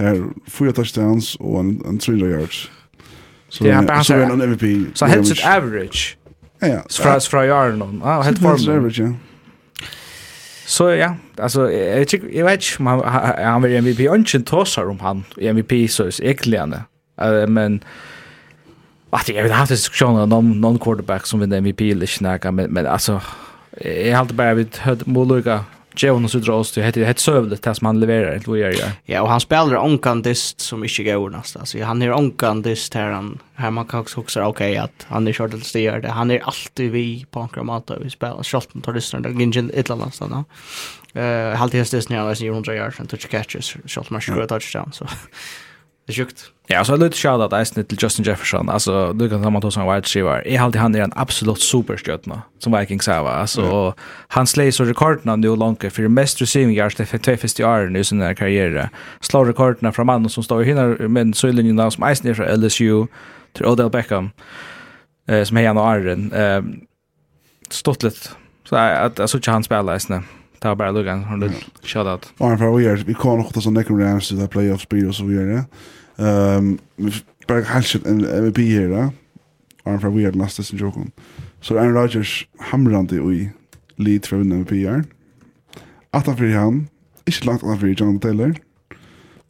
her fyra touchdowns og en, en 300 yards. Så det er så en MVP. Så helt sitt average. Ja, ja. Fra, fra Jarnon. Ja, helt formen. Helt average, ja. Så ja, Alltså jag tycker jag vet inte man han vill MVP och tossar om han MVP så är egentligen. Eh men att jag vill haft det om non quarterback som vinner MVP eller snacka men men alltså jag har inte bara vid hört Moluka Jevon och Sudros det heter det sövligt det som han levererar det gör jag. Ja och han spelar onkandist som inte går nästan. Alltså han är onkandist här han här man kan också också okej att han är short till det. Han är alltid vi på en kramata vi spelar shot tar det snart gingen ett eller annat Eh halt det stes när alltså 100 yards and touch catches shot man score touchdown så. [LAUGHS] Det sjukt. Ja, så lite shout out ice till Justin Jefferson. Alltså du kan ta man som wide receiver. Jag halt han är en absolut superstjärna som Vikings har va. Alltså han slår så rekorden nu långt för mest receiving yards det för 250 år nu sin karriär. Slår rekorden från mannen som står hinner men så linjen där som Eisen från LSU till Odell Beckham eh som hejar Arren. Ehm stått lite så att alltså såg han spela Det var bara Lugan, han shout out. Ja, för vi är, vi kan också så Nick Rams i det playoff speed och så vidare. Ehm, vi bara halsen en MVP här, då. Arn för vi är nästa sin joke. Så Aaron Rodgers hamrande i lead för MVP här. Att han för han, inte långt attan för John Taylor.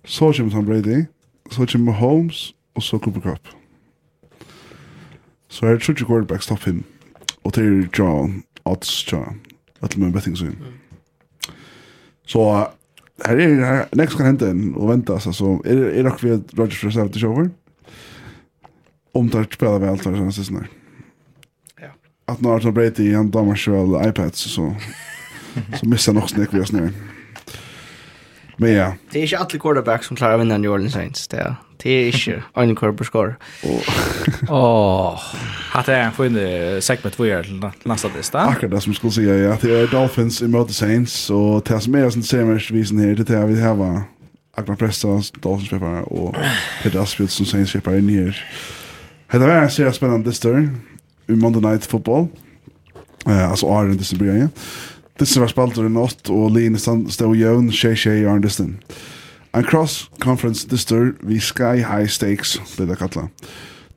Så kommer Tom Brady, så kommer Mahomes och så Cooper Cup. Så är det tredje quarterback stopp him. Och det är John, odds John. Att man betting så Så här är det här. Nästa kan hända en och vente, Så, så det är nog vi Roger Rodgers for att til shower. Omtart spiller vi alt her, sånn siste nær. Ja. Att när Arthur Brady, han damer selv iPads, så, så missar nog snack vi oss nær. Men ja. Det är inte alla quarterback som klarar att vinna New Orleans Saints, det är Det är ikke [LAUGHS] en kvar på skår. Åh. Hatt er en fin segment vi gör nästa neste? Akkurat det som skulle säga, ja. Det är Dolphins i møte Saints, Och det som är som ser mest visen här, det är att vi har Agnar Presta, Dolphins Pepper, och Peter Aspjøt som Saints Pepper in här. Det var en serie spännande dister, i Monday Night Football, uh, altså Arjen Distin Brygge. Distin var spalter i natt, och Line stod jøvn, tjej Shea Arjen Distin. Distin. En cross-conference distor vi Sky High Stakes, er det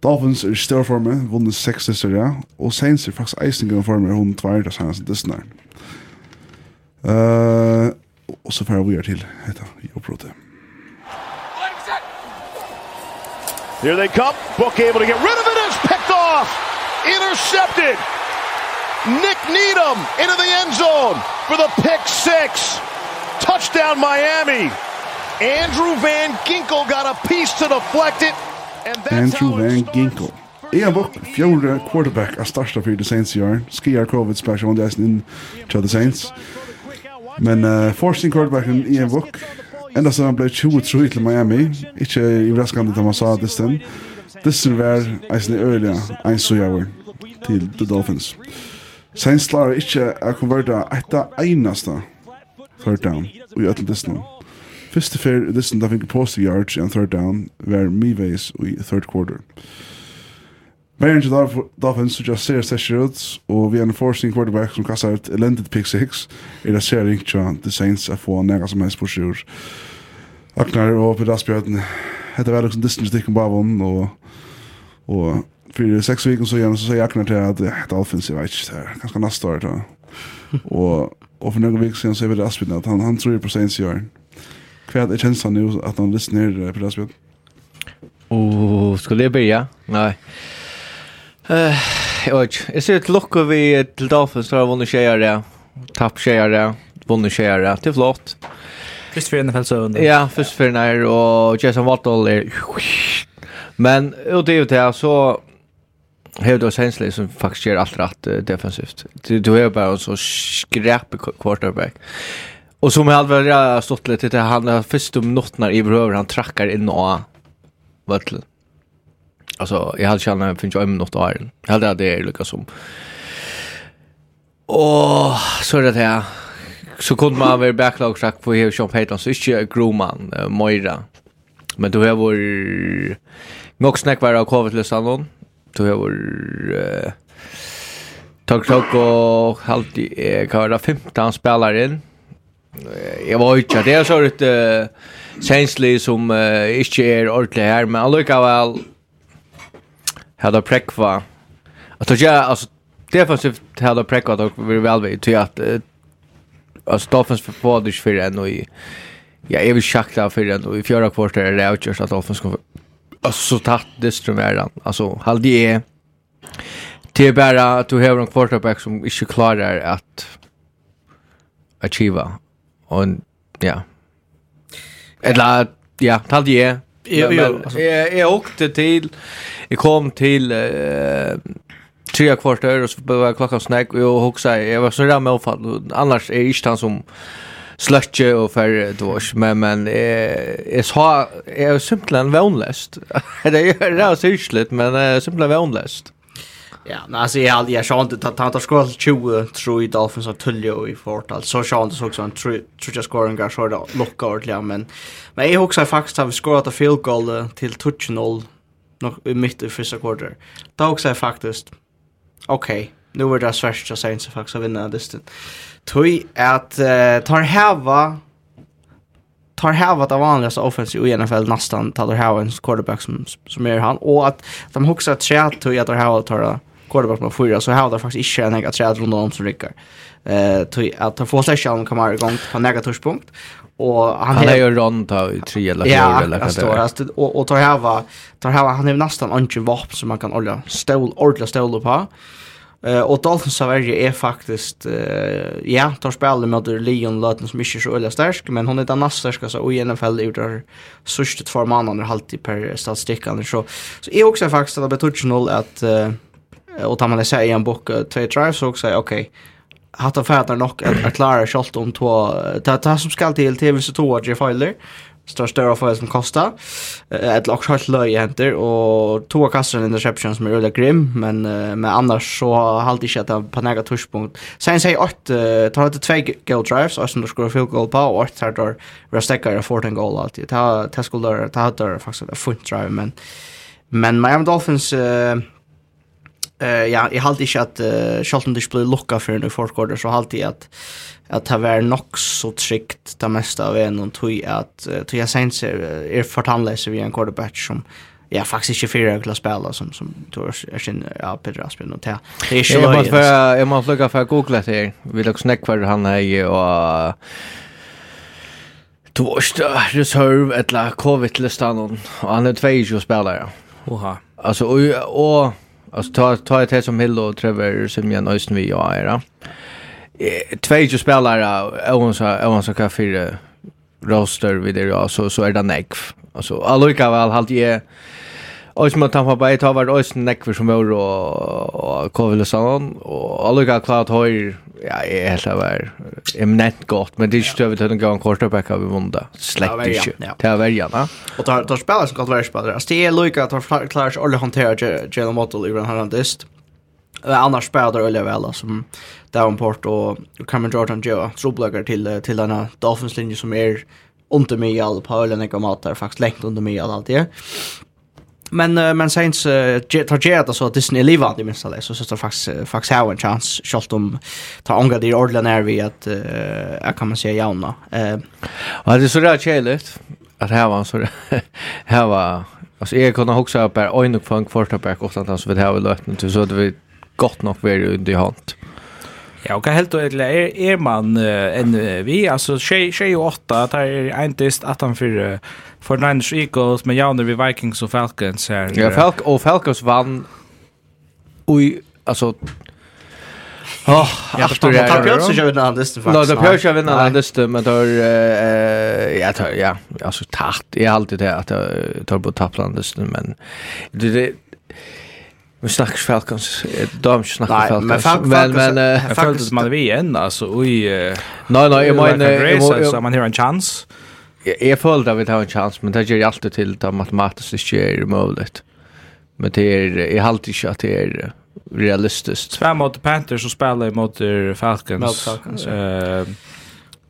Dolphins er i større forme, vunnet seks distor, ja. Og Saints er faktisk i forme, hun tvær det sanns distor. Uh, og så får vi her til, heter. Here they come. Book able to get rid of it. It's picked off. Intercepted. Nick Needham into the end zone for the pick six. Touchdown Miami. Andrew Van Ginkel got a piece to deflect it. And that's Andrew Van Ginkel. Ian Book, fjorde quarterback av starsta for The Saints i år. Skiar COVID special on dessen in to The Saints. Men uh, forcing quarterbacken i en. Enda så han ble 23 til Miami. Ikke i vraskande da man sa distan. Distan var eisen i øyla ein sujaver til The Dolphins. Saints klarer ikke å konverta etta einasta third down i ötlen distan. Fyrste fyr, fer listen da fikk post yards and third down var Mives i third quarter. Bayern til Dolphins just ser seg ut, og vi er en forcing quarterback som kastar et elendigt pick six, er det ser ikke The Saints er få nega som helst på sjur. Aknar og Peter Asbjørn, hette vel liksom distance dikken bavon, og, og for seks viken så gjerne så sier Aknar til at eh, Dolphins, jeg vet ikke, det er ganske nasta år, [LAUGHS] og, og for noen viken så er Peter Asbjørn at han, han tror på Saints i åren. Hva er känslan nu att han lyssnar på det här spelet? Oh, skulle jeg börja? Nej. Eh, jag vet inte. Jag ser ett lock vi till Dolphins för att vinna det. Tapp tjejare. Vinna tjejare. Det är flott. Först för NFL så under. Ja, först för när och Jason Wattall är... Men och det är ju det så Hevdo Sensley som faktiskt gör allt rätt defensivt. Du, du är bara en så skräpig quarterback. Och som jag allvar jag stått lite till han har först om natten i behöver han trackar in och vet du. Alltså jag hade känna finns ju om något där. Jag hade det är lyckas som. Och så är det här. Så kunde man väl backlog track på här Sean Payton, så inte Groman Moira. Men då har vår nog snack var av covid lösan då. Du har vår Uh, Tog tog och halt i det, 15 spelare in jag var inte det är så ett uh, sensli som uh, inte är ordentligt här men alltså väl hade prekva att jag alltså defensivt hade prekva då vi väl vet till att uh, alltså Dolphins för på det för en och ja jag vill schakta för en och i fjärde kvartet är det outjust att Dolphins ska alltså tatt det alltså halde är Det är bara att du har en quarterback som inte klarar att achieva og ja. Eller, ja, talte jeg. Jeg, jeg, jeg åkte til, jeg kom til eh tre kvarter og så var klokka snakk, og hoksa, jeg var så der med fall annars er jeg ikke han som slutje og fer dvors men men eh är så är simpelthen vånlöst. [LAUGHS] det är rätt syrsligt men är simpelthen vånlöst. Ja, men alltså jag hade jag sånt att han tar skål 20 tror i Dolphins och Tullio i fortal. Så sånt så också en tror jag scoring går så då locka ordentligt men men jag också faktiskt har vi skorat ett field goal till touch noll nog i mitt i första quarter. Då också är faktiskt okej. Nu är det svårt att säga så faktiskt vinna det. Tui att tar hava tar hävat det vanligaste offensiv i NFL nästan tar häva en quarterback som, som är han. Och att de också har tui att tar häva tar quarterback med fyra så har det faktiskt inte en att träd runt om som rycker. Eh till att ta få sig själv kan vara igång på negatorspunkt. och han han är ju runt i tre eller fyra eller vad det är. Ja, och och tar här tar här han är nästan inte vapen som man kan olja stål, ordla stål på. Eh och Dolphins av Sverige är faktiskt eh ja, tar spelar mot Leon Löten som inte är så öliga stark, men hon är den näst starka så i NFL ut där sista två månader halvtid per statistik så så är också faktiskt att betutch noll att och tar man det sig i en bok två drives så säger okej okay, hatta färdar nok att at klara skolt om två ta ta som skall till tv så två att filer står större för som kostar. Ett lock shot löj händer och två en interception som är rulla grim men uh, men annars så har inte att på några touchpunkt. Sen säger åt uh, tar det två goal drives och sen skor field goal på och åt tar resteckar och fort goal alltid. Ta ta skulle ta hade faktiskt en full drive men men Miami Dolphins uh, Eh ja, jag hade inte att uh, Charlton Dish blev lucka för nu fourth quarter så hade jag att att det var nog så tryggt det mesta av en och tog att tog jag sen så är förtanläser vi en quarterback som ja faktiskt inte fyra klass spela som som tror jag sin ja Peter Aspen och det det är ju jag måste för jag måste lucka för googla det här Vi också snack för han är och Du varst reserve eller covid-listan och han är två spelare. Oha. Alltså och, och Alltså ta ta ett som Hill och Trevor som jag nöjsen vi jag är. Eh Två ju spelare även så och så kan fyra roster vid det så så är det Neck. Alltså Aluka väl halt jag Och som att han var tar vart ösen näck som var och och Kovleson och alla går klart höjer. Ja, är helt över. Eminent gott, men det är inte över till den går quarterback har vi Vonda. Släkt ju. Det är väl. Och tar tar spelare som kan vara spelare. Det är Luka tar klart alla hantera Jalen Waddle i den här dist. Annars spelar Ulle väl som Davenport och Cameron Jordan Joe trubbelagar till till den här Dolphins linje som är under mig all på Ulle jag matar faktiskt längt under mig allt det men uh, men Saints uh, tar jag det så att Disney lever det minst alltså så så faktiskt faktiskt har en chans skolt om ta ånga det ordentligt när vi att uh, kan man säga jauna. Eh. Uh, det är så där kälet att här var så här var alltså jag kunde huxa upp en och fång första back och sånt så vi det har löten så det vi gott nog vi under hand. Mm. Ja, og hva helt og egentlig er, er man uh, enn vi, altså 28, det er eintist at han for, for Niners Eagles, men jauner vi Vikings og Falcons her. Ja, Falk, og Falcons vann ui, altså Oh, ja, det är det. Jag ska vinna den listan faktiskt. Nej, det ska vinna den listan, men då eh ja, tar ja, alltså tatt. Jag har alltid det att jag tar på tapplan listan, men det Vi snackar Falcons. De snackar nej, Falcons. Men Falcons men men uh, äh, Falcons man vi än alltså i uh, Nej nej, jag menar så man har en chans. Jag är full där vi har en chans, men det ger ju alltid till att matematiskt inte är möjligt. Men det är jag alltid inte att det är realistiskt. Spel mot Panthers och spelar mot Falcons. Mot Falcons. Ja. uh,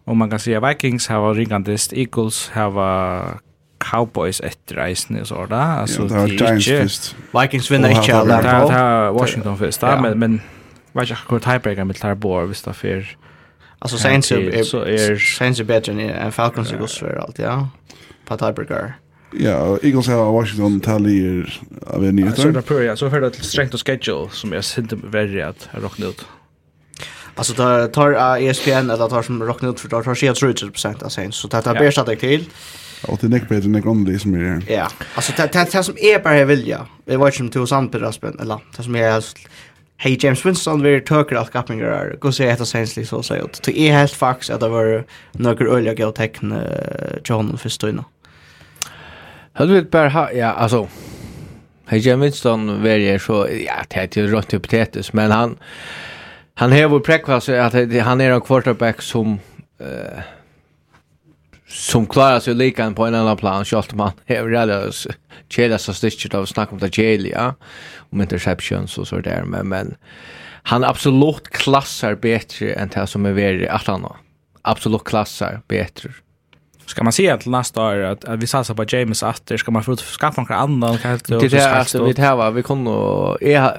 och man kan säga Vikings har ringandest Eagles har Cowboys etter reisen og så da. Altså, ja, det var Giants ikke, først. Vikings vinner ikke alle. Det Det var Washington først da, ja. men, men vet ikke hvor tiebreaker med Tar Boer hvis det er fyr. Altså Saints er, är Saints er bedre än Falcons och Eagles för allt, ja. På tiebreaker. Ja, og Eagles har Washington tallier av en nyheter. Så er det prøver, ja. Så för det til strengt og schedule som jag synes värre att rockna ut. Alltså tar tar ESPN eller tar som rocknut för tar tar 70 procent av Saints så tar tar bästa det till. Och det är näck bättre än grundlig som är det. Ja. Alltså det det det som är bara jag vill ja. Det var ju som till Sandper Raspen eller det som är helst Hey James Winston vi talker att Kappinger är. Gå se heter Saints så så att Det är helt fax att det var några öliga gå tecken John Fistoina. Hade vi bara ja alltså Hey James Winston väljer så ja det är ju rätt hypotetiskt men han han har ju präkvas att han är en quarterback som eh som klarar sig lika på en annan plan så att man är redan chela så stitcher av snack om det kjela ja om interceptions och så där men men han absolut klassar bättre än det som är värre att han absolut klassar bättre Ska man se att nästa år att, att vi satsar på James Atter, ska man få skaffa några annan? kan det det är alltså vi tar vi kommer är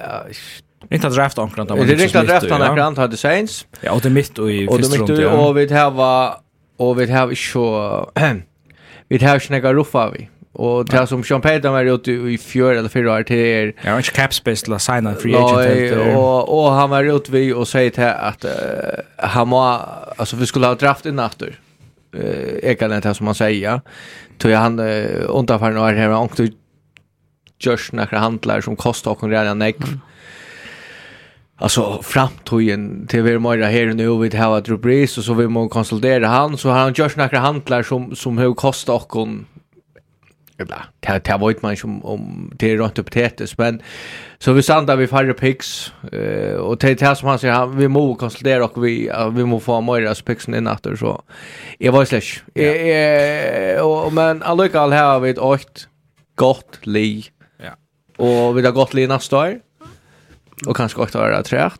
Inte draft omkring Det är riktigt draft omkring det Saints. Ja, och det mitt och i första. Och det mitt och vi tar och vi har så vi har snäga ruffa vi. Och det som Sean Payton var ute i fjör eller fyra år till er. Ja, inte cap space la signa en free agent och och han var ute vi och säger till att uh, han må alltså vi skulle ha draft in efter. Eh ekan det som man säger. Tog han uh, undrar för några här och Josh några handlar som kostar och redan nekv. Mm Alltså framtiden till vi mer här nu vi har ett rubris och så vi måste konsultera han så har han gjort några handlar som som hur kostar och Ebla, det det vet man som om det är runt potatis men så vi sandar vi färre picks eh och det här som han säger vi må konsultera och vi vi må få mera picksen in efter så. Jag var slash. Eh och men alltså har vi ett åt gott li ja. Och vi har gott li nästa år. Och kanske också är det.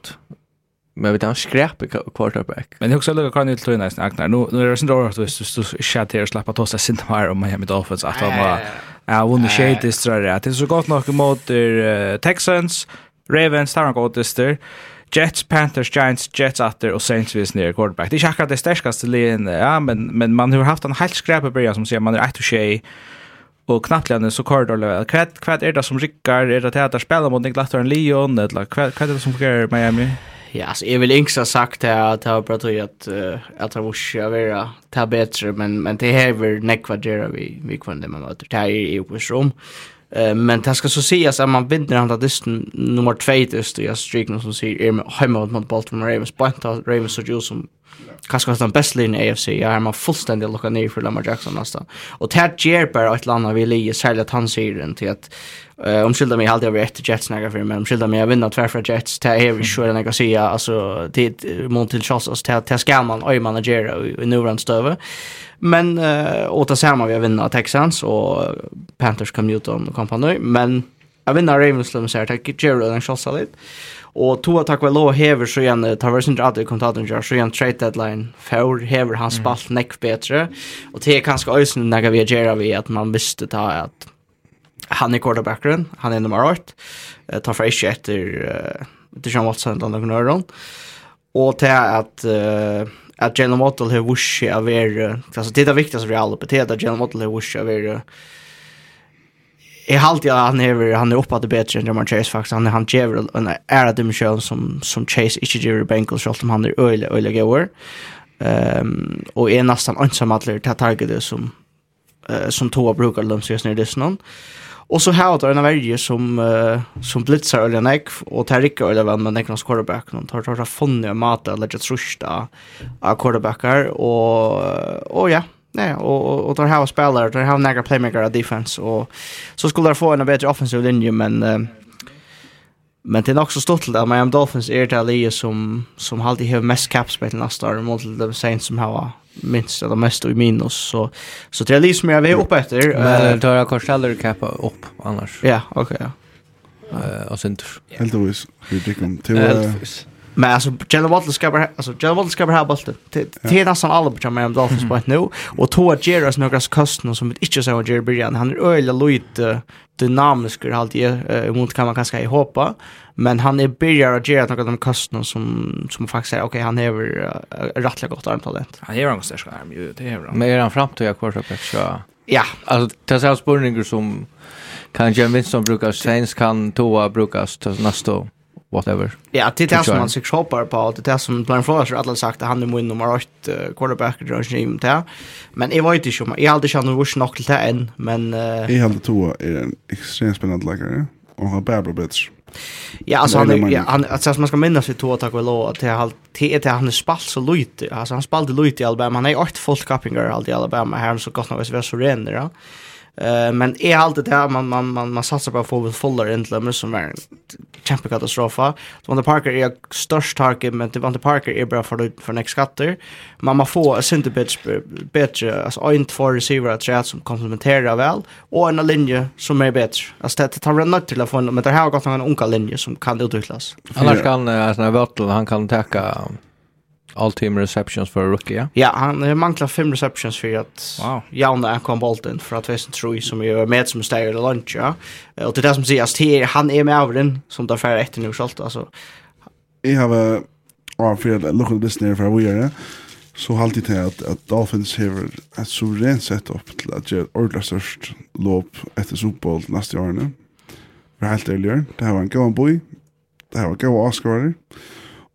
Men vi tar en skräp i quarterback. Men jag också lägger kan ju till nästan Agnar. Nu nu är det så då att visst du chat här släppa ta sig sin här om Miami Dolphins att de var ja vunnit shade det tror jag. Det är så gott nog mot Texans, Ravens, Tarn Goldster. Jets, Panthers, Giants, Jets atter och Saints vis ner quarterback. Det är säkert det starkaste linjen. Ja, men men man har haft en helt skräp i början som säger man är ett och tjej Och knappt lämnar så kör eller väl. Kvad kvad är det som rycker är det att det spelar mot Nick Latter och Leon eller kvad kvad är det som fungerar Miami? Ja, så jag vill inte ha sagt att jag har pratat att att jag måste vara ta bättre men men det här är nekvadera vi vi kunde man möter. Det här är ju på rum. Men det ska så sägas att man vinner andra disten nummer 2 just jag stryker som säger hemma mot Baltimore Ravens. Bara Ravens och Jules som kanske hans den beste linjen i AFC. Jag har man fullständigt lukket ner for Lamar Jackson nästan. Och det här ger bara ett land av vi särskilt særlig han säger den till att uh, omskylda mig alltid över ett Jets näga för men omskylda mig jag vinner tvär för Jets. Det är ju sure när jag säga alltså det mot till Charles. Alltså det det ska man oj managera i nuvarande stöve. Men uh, åter samma vi vinner Texans och Panthers kom ut om kampanj men jag vinner Ravens som säger tack Jerry den Charles lite Og to takk vel hever så igjen, tar vi sin rad i kontaten så igjen trade deadline for hever han spalt nekk bättre Og det er kanskje også noe vi gjør vi at man visste ta at han er quarterbackeren, han er nummer 8. tar for ikke etter uh, Deshaun Watson eller noen øren. Og til at uh, at Jalen Waddle har vursi av er, altså det er det viktigste vi alle på, det er at Jalen Waddle har vursi av er uh, jag alltid jag han är han är uppe att bättre än Jamar Chase faktiskt han han ger en är att dimension som som Chase inte ger Bengals shot om han är öle öle går. Ehm och är nästan ensam att lära target som uh, som två brukar lömsas ner det snön. Och så här det en värje som uh, som blitzar eller neck och Tarika eller vem men Nicklas quarterback någon tar tar fonne mata eller just rushta av quarterbackar och och ja Nej, och och, och där har spelare, där har några playmaker av defense och så skulle de få en bättre offensiv linje men uh, men det är också stort till att Miami Dolphins är det lag som som alltid har mest cap space nästa år mot de Saints som har minst eller mest i minus så så det är lag som jag vill upp efter. Men då jag kanske aldrig cap upp annars. Ja, okej. Ja. Eh, och sen. Helt vis. Vi tycker om till. Men alltså Jalen Waddle ska bara alltså Jalen Waddle ska bara ha bollen. Det är nästan alla på med Dolphins på ett nu och två Jerrys några kostnader som vi inte så Jerry Brian han är öle lite dynamisk halt alltid emot kan man kanske hoppa men han är börjar att göra några de kosten som som faktiskt är okej han har rättligt gott armtalent. Han är en stark arm ju det är bra. Men är han framtida quarterback så Ja, alltså det är så spurningar som kan Jim Winston brukas, Sainz kan Toa brukas nästa år whatever. Ja, det är det som man sig shoppar på, det är det som Blaine Flores har alla sagt att han är min nummer 8 quarterback i Rönsson i det. Men jag vet inte om, jag har aldrig känt någon vurs nog till det än, men... Jag har aldrig tog är en extremt spännande läkare, och han bär bra bättre. Ja, alltså han, är ja, han alltså man ska minnas vid två tack och lov att det har han är spalt så lite. Alltså han spalt lite i Alabama. Han är åt folk kappingar i Alabama här så gott nog är så ren där. Eh men är alltid det man man man man satsar på att få with fuller intlömer som är kämpe katastrofa. Devonta Parker är störst target men Devonta Parker är bra för för next skatter. Man måste få a center bitch bättre alltså en två receiver att chat som komplementerar väl och en linje som är bättre. Alltså det tar en nöt till att få men det här har gått en unka linje som kan utvecklas. Annars kan alltså när han kan täcka all-team receptions för rookie. Ja, ja han manglar fem receptions för att wow. Jauna kom bollen för att Wesen tror som är med som stäjer i lunch. Ja. Och det där som sägs till han är med över som där för efter nu skalt alltså. Jeg har av för att lucka det ner for vi är så har alltid til att, att Dolphins har ett suveränt sätt upp till att göra ordentligt störst lopp efter Super nästa neste årene. Det är helt ärligt. Det har var en god boy. Det har var en god Oscar.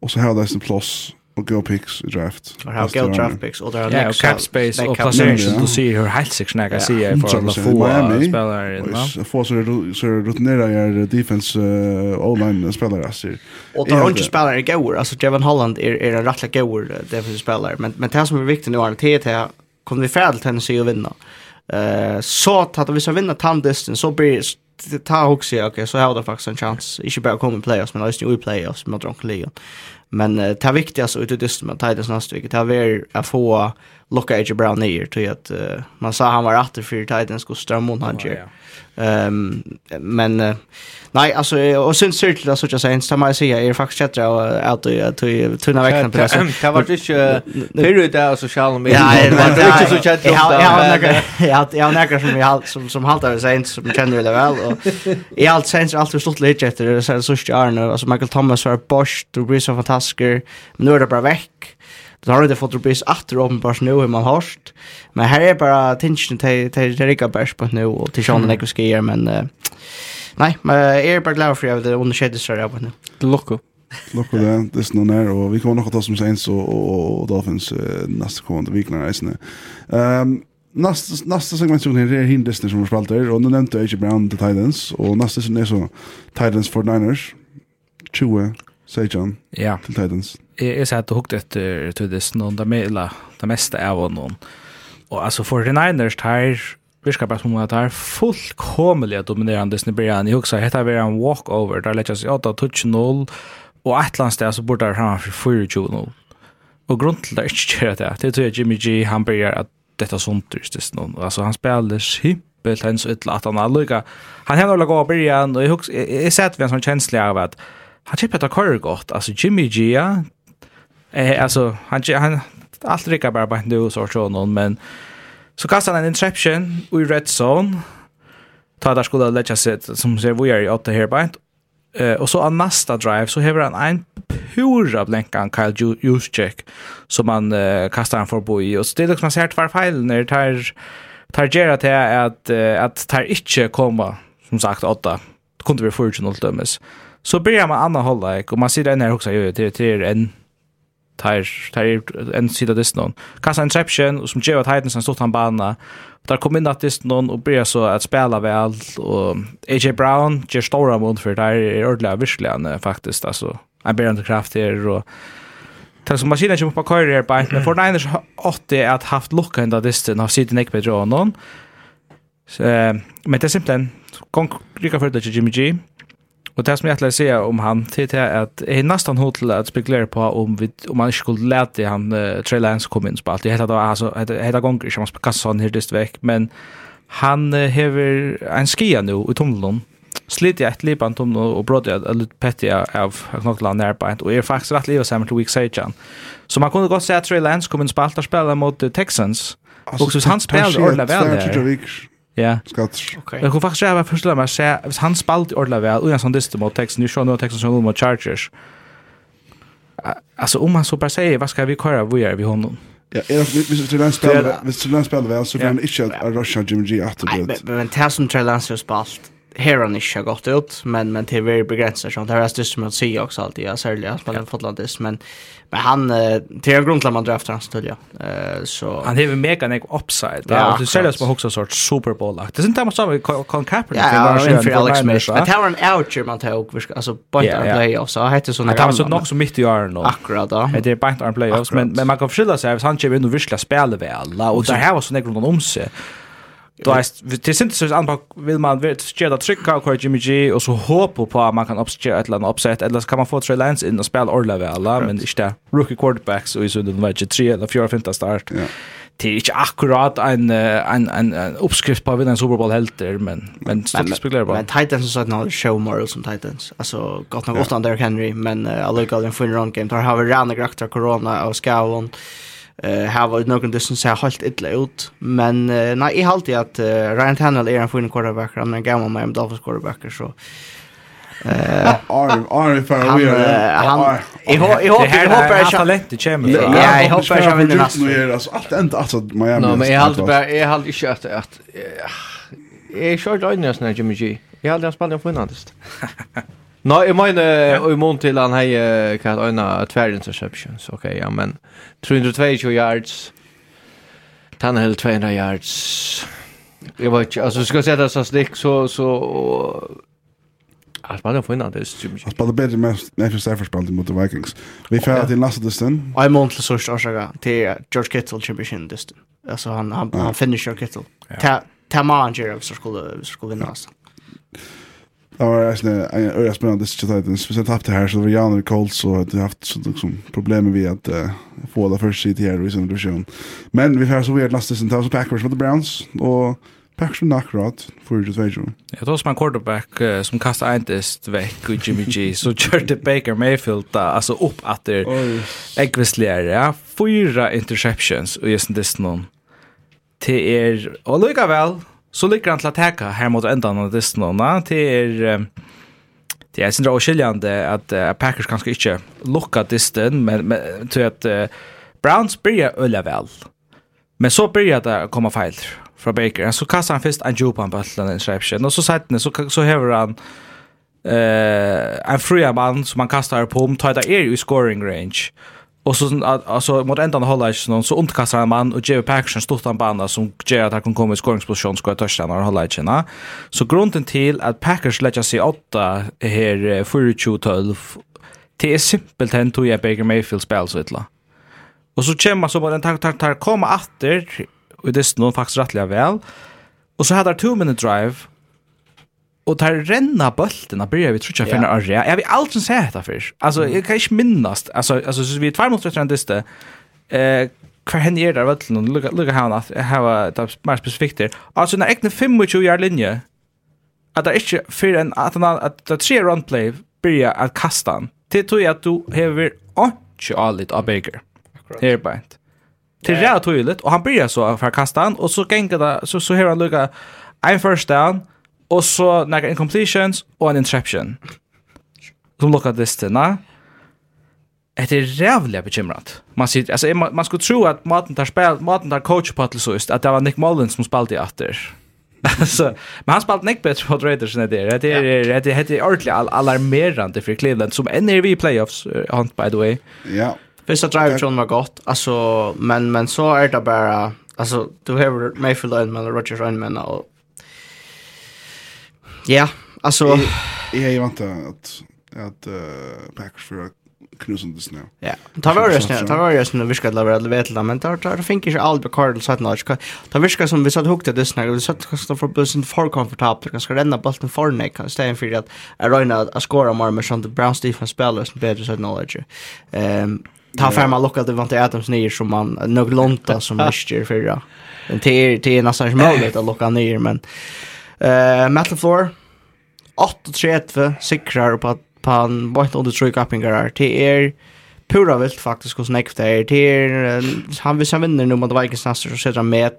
Och så har det en plass och go picks draft. Och ha go draft picks och där next cap space och placering du ser hur helt sig snacka se för få spelare va. Få så så rutinera är defense online spelare så. Och där inte spelare går alltså Kevin Holland är är en rättla går defensive spelare men men det som är viktigt nu är att det kommer vi fel till Tennessee och vinna. Eh så att vi ska vinna tandisten så blir ta också okej så har det faktiskt en chans. Inte bara komma i playoffs men alltså i playoffs med mot Ronkliga. Men uh, det viktigaste ut i dysten med Titus nästa vecka, det är att få locka AJ Brown ner till att uh, man sa han var åter för Titans skulle strömma mot han ger. Ehm men uh, nej alltså och sen ser det så jag säger som jag säger är faktiskt bättre att att att tunna veckan på det så. Det var inte för det så skall med. Ja, det var inte så chat. Jag jag jag näka som jag som som haltar det sig som känner det väl och i allt sens allt för stort lite efter det så så stjärnor alltså Michael Thomas var Bosch, du blir så fantastisk. Men nu är det bara veck Då har det fått rubis åter uppenbart nu hur man hörst. Men här är bara tension till till Rika Bärs på nu och till Sean Nichols Gear men eh, nej, men jag är bara glad för att det undersköts så där på nu. Locko. Locko det, det är någon här och vi kommer nog att ta som Saints så och, och Dolphins uh, nästa kommande veckan resten. Ehm um, Nästa nästa segment som här är Hindestin som spelar där och nu nämnde jag ju Brown the Titans och nästa sen är så Titans for Niners. Chua, Sejan. Ja. Till Titans jeg satt og hukte etter til det noen, det, mela, det meste av noen. Og altså, for Reneiners tar, virkar bare som om at det er fullkomelig dominerende Snibirian. Jeg husker, dette var en walkover, der lett jeg seg 8-2-0, og et eller annet sted så burde det fremme for 4-2-0. Og grunnen til det er ikke gjør det, det tror jeg Jimmy G, han blir at dette sånt er det noen. Altså, han spiller simpelt hans ytla at han har lykka. Han hender å gå av byrjan, og jeg, jeg, jeg, jeg sett vi en sånn kjensle av at han kjipper etter kvar godt. Altså, Jimmy G, ja, Eh alltså han han allt rycker bara bara nu så så någon men så kastar han en interception i red zone. ta där skulle lägga sig som ser vi är åt det här bara. Eh och så an nästa drive så har han en pura blänkan Kyle Juszczyk som man uh, kastar han för förbi och så det är liksom så här tvär fel när tar tar gera till att uh, att tar inte komma som sagt åtta kunde vi få ut något dömes. Så börjar man andra hålla och man ser den här också ju till till en tar tar en sida dist någon. Kassa Inception som ger att Titans en stort han bana. Där kom in att dist någon och börjar så att spela väl och AJ Brown ger stora mål för där är ordliga visserligen faktiskt alltså. En bärande kraft här och Tar som maskinen kommer på kör här på men för Niners 80 att haft lucka ända disten har sitt neck med John. Så men det är simpelt. Kon rika för det Jimmy G. Och det som jag skulle säga om han till är att är nästan hot till att spekulera på om vi om man skulle lärt han uh, Trey Lance kom in spalt. Det heter då alltså heter gånger som man ska kasta han hirdist veck men han uh, hever en skia nu i tomlon. Slit jag ett lipan tomlon och bröt jag lite petty av knockland när på och är faktiskt rätt livet samman till week 16. Så man kunde gott säga att Trey Lance kom in spalt och spela mot Texans. Och så han spelade ordentligt väl där. Ja. Skats. Okej. Jag kommer faktiskt jag förstår man säga hvis han spalt ordla väl och en sån dyster mot texten, nu kör nu texten som mot Chargers. Alltså om man så bara säger vad ska vi köra vad gör vi honom? Ja, hvis Trey Lance spelar, hvis Trey Lance spelar väl så blir han inte att rusha Jimmy G efter det. Men men Towson Trey Lance har spalt här har inte har gått ut men men till very begränsat Det här är det som att säga också alltid jag särskilt jag spelar fotlandis men men han till en grund man draftar han ja. eh så han har mega nek upside ja du ser det som också sort super bowl akt det är inte samma med Colin Kaepernick ja ja ja, för Alex Smith men det var en outer man tog alltså point en playoff. så hette så det var så nog så mitt i åren då akkurat ja. det är point en playoffs men men man kan förskilla sig hvis han kommer in och virkelig spelar väl och där har så nek runt om sig Då är det synes så anpa vill man vet skeda trycka och Jimmy G och så hoppa på att man kan uppskeda ett eller annat upset eller så kan man få tre lines in och spela orla väl alla men inte rookie quarterbacks och i så den vet 3 eller 4 5 start. Ja. Det är inte akkurat en en en, en uppskrift på vinna en Super Bowl helter men men stort spekulerar bara. Men Titans så att några show moral som Titans. Alltså gott nog åt Derrick Henry men uh, alltså går den för en run game. Där har vi random corona och Scavon eh hava no kan distance ser helt illa ut men uh, nej i halt i att Ryan Tannehill är en fin quarterback han är en gammal med Dolphins quarterback så Eh arm arm för vi är han i hopp i hopp i hopp är han lätt det kommer ja i hopp är han vinner nästa nu alltså allt ända alltså Miami Nej men jag halt bara jag halt inte att att jag kör då nästan Jimmy G jag hade han spelat en vinnandest Nå, jeg mener, og i mån til han hei, hva er øyne, tver interceptions, ok, ja, men 322 yards, Tannehill 200 yards, jeg vet ikke, altså, skal jeg sette seg slik, så, så, Han spiller finna det styr mycket. Han spelar bättre med Nathan Stafford spelade mot the Vikings. Vi får till nästa distan. I mån till största orsaga till George Kittle champion distan. Alltså han han, han finisher Kittle. Ta ta man Jerry så skulle skulle vinna alltså. Det var en öra spännande situation. Vi sen tappade här så det var Jan och Colt så hade vi haft liksom problem med att uh, få det första sitt här i sin division. Men vi får så vi nästa sen tar så Packers mot the Browns och Packers knackrad för det vet ju. Jag tror en quarterback uh, som kastar entest veck och Jimmy G så [LAUGHS] körde Baker Mayfield da, alltså upp att det äggvisligare. Ja, fyra interceptions och just det någon. Det er, och lika väl Så ligger han til å teka her mot enda av distnåna til er Det är sindra oskiljande att uh, Packers kanske inte lukka disten, men, men till att uh, Browns börjar ölla väl. Men så börjar det komma fel från Baker. Så kastar han först en jupan på bollen interception och så sätter så så häver han eh en fria man som man kastar på om tar det er i scoring range. Och så alltså mot ändan hålla i någon så underkastar han man och Jerry Paxson stort han bana som ger att han kan komma i scoringsposition ska touchdown och hålla i. Så grunden till att Packers lägger sig åtta här 42-12 det är simpelt hänt hur jag Baker Mayfield spel så ettla. Och så kommer så bara en tack tack tar komma åter och det är nog faktiskt rättliga väl. Och så hade 2 minute drive och tar renna bulten att börja vi tror jag finna area. Jag vill aldrig se detta för. Alltså jag kan inte minnast. Alltså alltså så vi är två mot tre. Eh kvar hen är där bulten och lukka lukka han att ha det mer specifikt där. Alltså när egna 25 yard linje. Att det är inte för en att att det tre run play börja att kasta han. Det tror jag att du har inte allt av Baker. Här bänt. Till rätt tydligt och han börjar så för kastan och så gänga så så hör han lugga en first down og så nekka incompletions og en interception. Som lukka distina. Det er rævlig bekymrant. Man, sier, altså, man, man skulle tro at maten tar, spil, maten tar coach på til sist, at det var Nick Mullins som spalte i atter. alltså [LAUGHS] men han spalt nick bättre på Raiders än det är det är det heter ordentligt all alarmerande för Cleveland som än är vi playoffs hunt by the way. Ja. Första drive John var gott. Alltså men men så är det bara alltså du har Mayfield och men Rodgers och men och Ja, alltså jag jag väntar att att uh, Packers för knusen det snö. Ja. Ta var det snö, ta var det vi viskar la vara vet la men tar tar finkar sig Albert Cardinals att när ta viskar som vi satt hukte det snö vi satt kasta för bussen för komfortabelt kan ska renna bollen för nej kan ställa för att Arena att skora mer med sånt Browns defense spelare som bättre så knowledge. Ehm ta fram alla lockat det vant Adams ner som man nog lonta som [LAUGHS] mest förra. Det är det är nästan möjligt att locka ner men Eh, Metal Floor 38 sikrar på på en bort under tre kappingar. Det är pura vilt faktiskt hos Neck där. Det är han vill sen vinner nu mot Vikings nästa så sätter med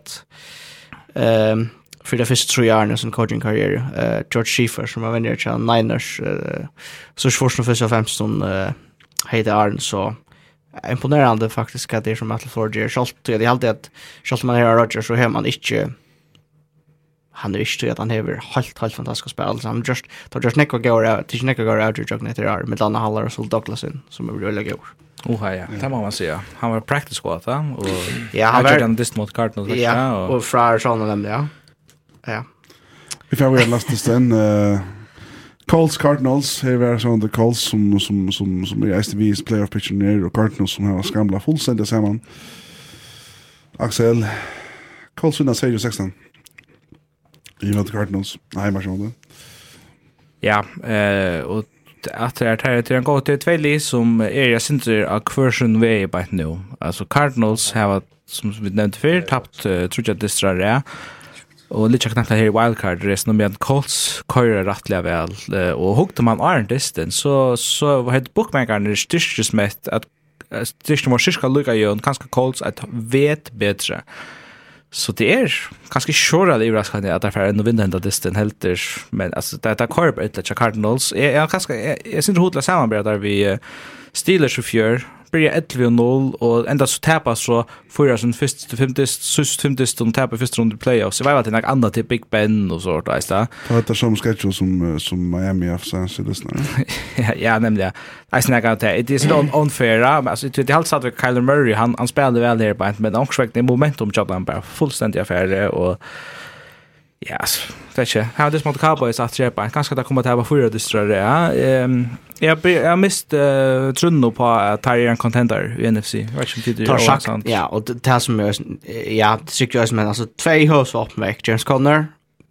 ehm för det första tre åren som coaching karriär. Eh George Schiffer som har vunnit till Niners eh så svårt som första 15 eh heter Arn så imponerande faktiskt att det är som Metal Floor gör. Självt det är alltid att självt man hör Rodgers så hör man inte han er ikke at han hever helt, helt fantastisk spil. Han just, tar just nekka gaur av, tis nekka gaur av til jøkken etter her, med Lana Hallar og Sol Douglasin, som er veldig gaur. Oha, ja, det må man säga. Han var practice squad, va? Och ja, han var den dist mot Cardinals första ja, och och från Sean och ja. Ja. If får være last stand uh Colts Cardinals her er sånn the Colts som som som som er STV's playoff pitcher nere, og Cardinals som har skamla fullstendig sammen. Axel Colts vinner serie 16. I mot Cardinals. nei, bare sånn det. Ja, eh och att det är tärligt till en god till två som är jag syns det av kvarsen vi på nu. Alltså Cardinals har som vi nämnde förr tappt uh, tror jag distra det. Och lite knappt här i wildcard resten med Colts körer rättliga väl och hugde man Iron Distance så så hade bookmakern styrkesmätt att styrkesmätt ska lucka ju och kanske Colts att vet bättre. Så det er ganske sjåra det overraskende at det er en vinner hendet distan helter, men altså, det er korp etter Cardinals. Jeg, jeg, jeg, jeg, jeg synes hodet samarbeider vi Steelers og fjør, börja 11-0 och ända så tapar så förra sin först till femtist, sist femtist och tapar första rundt i playoffs. Jeg vet til nek andra till Big Ben och sånt, där istället. Det var det som sketch som, som Miami FC, så lyssnar. ja, ja. nämligen. Jag snackar til. Det er sånn unfair, Alltså det är halvt satt Kyler Murray, han, han spelade spiller vel her, men omkring momentum, chatta han bara fullständigt affär och Ja, yes, det er ikke. Her er det som måtte Cowboys at kjepa. Kanskje det kommer til å være fyra dystrere, ja. Um, jeg har mist uh, trunno på at Terry er en contender i NFC. Jeg vet ikke om det er sant. Ja, og det er som er, ja, det sikkert jeg som men altså, tvei høys var oppvekk. James Conner,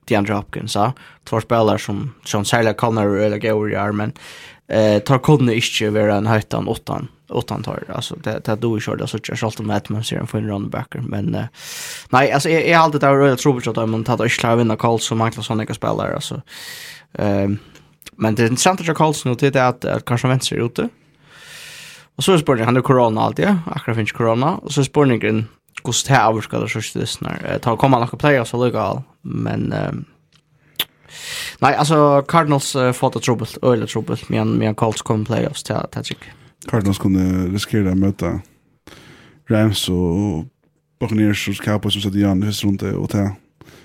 DeAndre Hopkins, ja. Två spelare som, som særlig Conner og Øyla Gaurier, men uh, tar Conner ikke være en høytan åttan utantar alltså det det då kör det så jag skall med man ser en fin runbacker men uh, nej alltså är alltid där jag tror att man tar inte klar vinna Colts som Michael Sonic spelar alltså. Ehm men det är intressant att Karlsson och det att, att kanske vänster ute. Och så är spårningen han det corona alltid ja. Akkurat finns corona. Och så är spårningen kost här avskadar så det när tar komma några player så all, men um, Nej, alltså Cardinals uh, fått ett trubbelt, øyelig trubbelt, men men Colts kommer playoffs till Tacik. Cardinals kunde riskera att möta Rams och Buccaneers och Cowboys som sätter Jan hus runt det och ta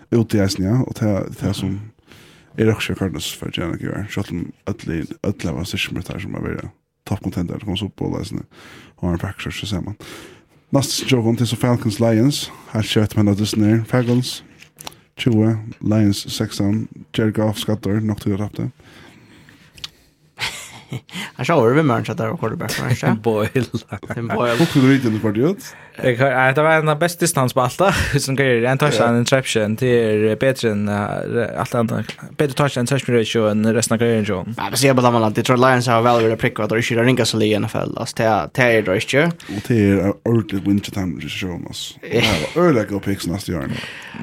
ut i isen, ja. Och ta, ta som är också Cardinals för att gärna göra. Så att de ödla var särskilt med det här som har varit toppkontenter. Det kom så upp på isen och en package så ser man. Nästa jobb till så Falcons Lions. Här kött med det ner. Falcons 20, Lions 16. Jared Goff skattar, nog till att Jeg sa over ved mørens at det var quarterback for ikke? En boil. En boil. Hvorfor går du ut Jag har Det var en av bästa distans på alt. [LAUGHS] Som greier en touchdown interception till bättre än enn alt annet. Bedre touchdown interception ratio än resten av grejen John. Ja, men sier på dem att Detroit Lions har väl vært prikket at det ikke er ringa så li i NFL. Alltså Det er det ikke. Och det är ordentligt winter time regissjon. Det var ødelegg go picks nästa år.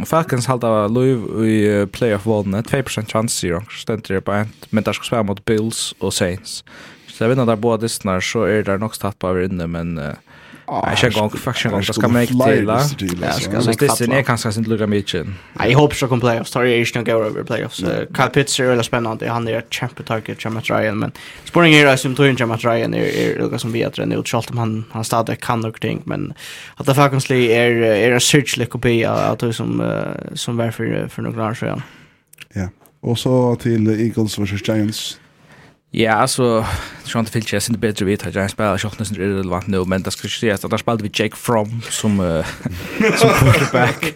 Falcons halte Louis i playoff-vålene. 2% chance, sier han. Stenter på en. Men der skal spela mot Bills og Saints. Så jeg vet inte där båda distnar så er det nok nog på over inne men uh, jeg Jag ska gå faktiskt gå. Det ska man inte till. Så det er kanskje sin lukka lugga mycket. I hope so kommer playoffs. Sorry, jag ska gå över playoffs. Kyle Pitts är väldigt spännande. Han är ett champion target Jamat Ryan men spåren är som tog tror inte Jamat Ryan är är något som vi att träna ut Charlton han han stadig kan nog ting men att det faktiskt är är en search like av det som uh, som varför för några år sedan. Ja. Och så till Eagles versus Giants Ja, alltså Sean Filch är inte bättre vet att jag spelar som nästan relevant nu men det ska ju att där spelade vi Jake Fromm som uh, [LAUGHS] som quarterback.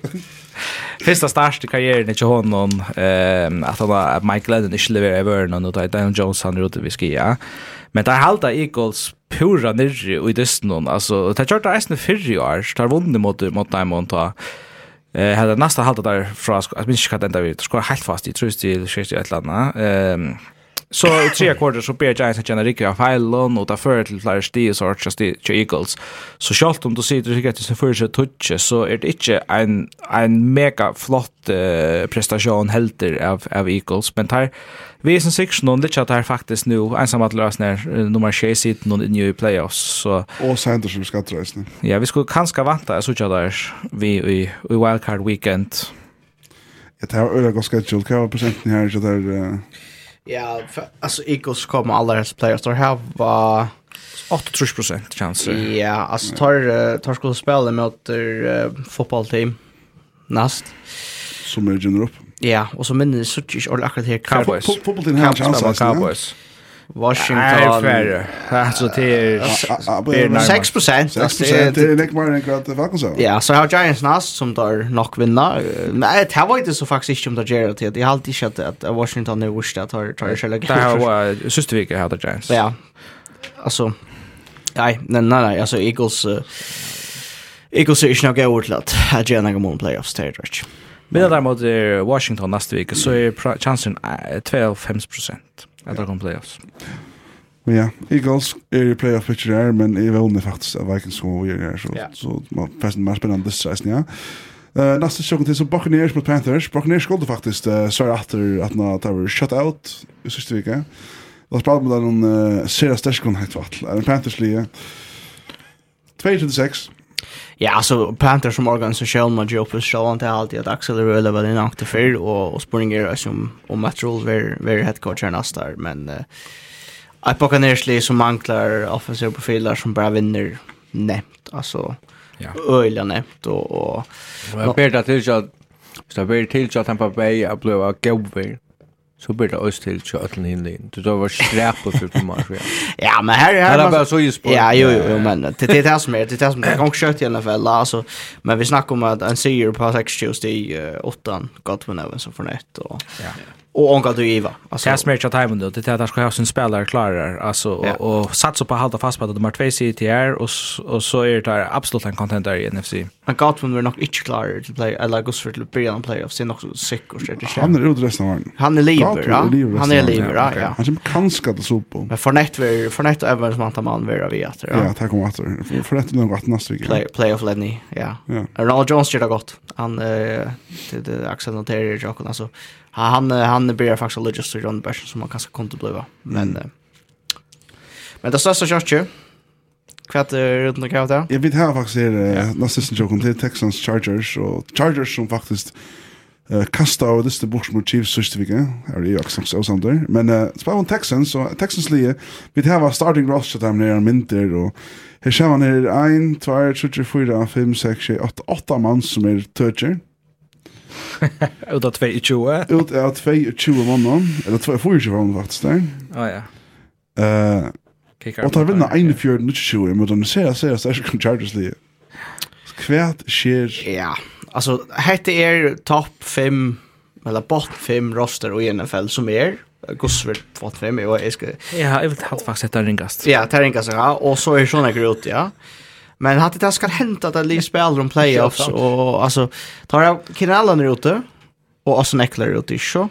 Första start i karriären i honom ehm att han har Mike Lennon inte levererar över någon och Daniel Jones han rutade vi ska ja. Men där halta Eagles pura nirri och i dysten alltså det körde resten eisne fyrri år tar vunnen mot mot Diamond ta Eh hade nästa halta där från jag minns inte vad den där vi skor helt fast i trust i skit i ett landa. Ehm Så i tre kvarter så ber Giants att känna riktiga feilen och ta för till flera stier så att Eagles. Så självt om du sitter riktigt så för sig touch så är det inte en en mega flott uh, prestation helter av av Eagles men tar vi som section och det här faktiskt nu ensam att lösa när nummer 6 sitter någon i new playoffs så och Sanders som ska. Ja, vi skulle kanske vänta så tjata där vi i, i wildcard weekend. Jag tar öra ganska kul kan jag procenten här så där uh... Ja, alltså Eagles kommer alla deras players. De har uh, 83% chanser. Ja, alltså tar, uh, tar skulle spela mot uh, fotbollteam näst. Som är generop. Ja, och så minns jag så inte akkurat här Cowboys. Fotbollteam har chanser. Cowboys. Washington. Nej, alltså till 6 procent. 6 procent. Det är mer än kvart Falcons. Ja, så har Giants näst som där nog vinna. Nej, det var inte så faktiskt inte om det gör till. Det har alltid sett att Washington är värst att har tar sig lägga. Det var sista veckan hade Giants. Ja. Alltså nej, nej nej, nej, alltså Eagles Eagles är inte något till att att gärna gå mot playoffs territory. Men det däremot är Washington nästa vecka så är chansen 12-5 procent at det kommer playoffs. Men ja, Eagles er i playoff picture her, men jeg vågner faktisk av Vikings som vi er her, så, yeah. så man faktisk mer spennende disse ja. Uh, nästa sjokken til, så Buccaneers mot Panthers. Buccaneers skulle faktisk uh, svare etter at nå tar vi shut out i sista veckan. Då spelade man den uh, seriösa stärskonhakt vart. Panthers-lige. 2-6 Ja, alltså Panthers som organisation med Joe uppför så inte alltid att Axel är eller väl inakte för och och Sporting är som om Rule ver ver head coach nästa år men eh att på kanärsli som manglar offensiva profiler som bara vinner nämnt alltså ja. öliga nämnt och och jag ber att det jag ber till att han på Bay av gover så blir det også til til øtlen hinlein. Du tar var skræpet for på mars. Ja, [LAUGHS] men her... Her er bare så i spår. Ja, jo, jo, jo, men det er det som er, det er det som er, gong kjøtt i NFL, fall, altså, men vi snakker om at en sier på 6-20 i 8, godt med nøven som fornett, og... Ja och onkel du Eva. Alltså jag smärtar tajmen då. Det är där ska ha sin spelare klarar alltså och, och satsa på att hålla fast på att de har två CTR och och så är det absolut en contender i NFC. Men Godwin var nog inte klar till play eller gå för till början playoff sen också säkert så det Han är ute resten av världen. Han är lever, ja. Han är lever, ja. ja. Han som kan skada Sopo. på. Men för nätt var för nätt över som att man vill vi att. Ja, tack om att för nätt nog att nästa vecka. Play playoff Lenny, ja. Ronald Jones gjorde gott. Han eh det accenterar ju också alltså han han blir faktiskt religious till John Bash som man kanske kunde bliva. Men mm. men det största kört Kvart runt och kvart där. Jeg vet her faktisk er yeah. nästan som jag kom Texans Chargers og Chargers som faktisk Uh, kastet av disse bort mot Chiefs sørste vike. Her er jo ikke som sånn der. Men uh, spør om Texans, og Texans lige, vi tar var starting roster dem nere mynter, og her kommer man her 1, 2, 3, 4, 5, 6, 7, 8, 8 mann som er tøtjer. Ut av 22? Ut av 22 mannen, eller 24 mannen faktisk der. Å ja. Eh, og tar vinna 41-20, men de ser jeg ser jeg er ikke Chargers lige. Kvært skjer... Ja, altså, hette er topp 5, eller bot 5 roster i NFL som er, Gosver fått 5 og jeg skal... Ja, jeg vil ha faktisk etter ringast. Ja, etter ringast, ja, og så er sånn grot, ja. Ja. Men hade det ska hända att Lee spelar om playoffs och alltså tar jag Kinallan ute och Austin Eckler ute i show.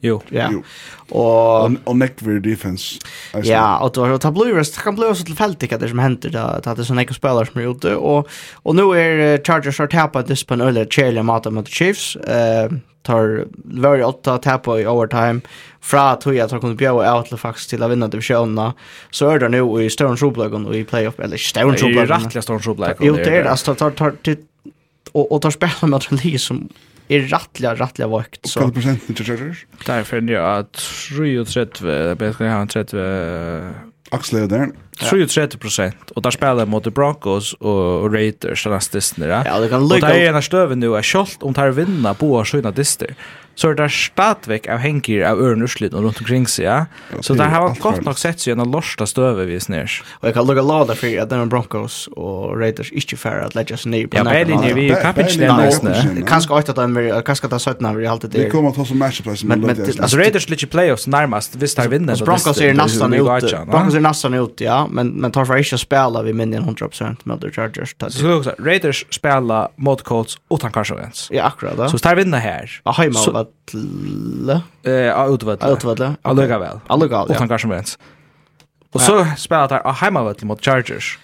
Jo. Ja. Jo. Och og och neckver defense. Ja, och då tar Blue Rest kan bli så tillfälligt att det som händer då att det är såna spelare som är ute och och nu är Chargers har tappat det på en öle Charlie mot mot Chiefs. Eh tar very åtta tappa i overtime fra tog jeg tar kunne bjøre out til faktisk til å vinne divisjonen så er det nå i Stone Sjoblagon og i playoff eller Stone Sjoblagon det er rettelig Størn Sjoblagon jo det er det altså tar, tar, tar, og, og tar spiller med at det ligger som är rättliga rättliga vakt. Så. Och procenten till Chargers? Därför är jag att 33, jag ska ha en 30... Axel är där. 33 procent. Och där spelar mot Broncos och Raiders, den här Ja, det kan. Och där är en stöven nu, är kjolt om tar vinna på sina dister så er det stadvek av henger av øren urslit og rundt omkring seg, ja. Så det har godt nok sett seg av lorsta støve vi snir. Og jeg kan lukka lada for at den Broncos og Raiders ikke færre at letja seg ned på nærkene. Ja, Berlin, vi kan ikke nevne nesten. Kanskje ikke at den er, kanskje at den er 17 av alltid halvtid. Vi kommer til å som matchup. Men altså Raiders ligger playoffs närmast. hvis de vinner. Broncos er nästan ute, Broncos er nästan ute, ja, men tar for ikke å spela vi minner 100% med The Chargers. Så Raiders spela mot Colts utan Carson Wentz. Ja, akkurat. Så tar vinner her. Ja, heima, utvölle. Ja, utvölle. Utvölle. Alluga väl. Alluga väl, ja. Utan Carson Wentz. Och så spelar där hemmavölle mot Chargers.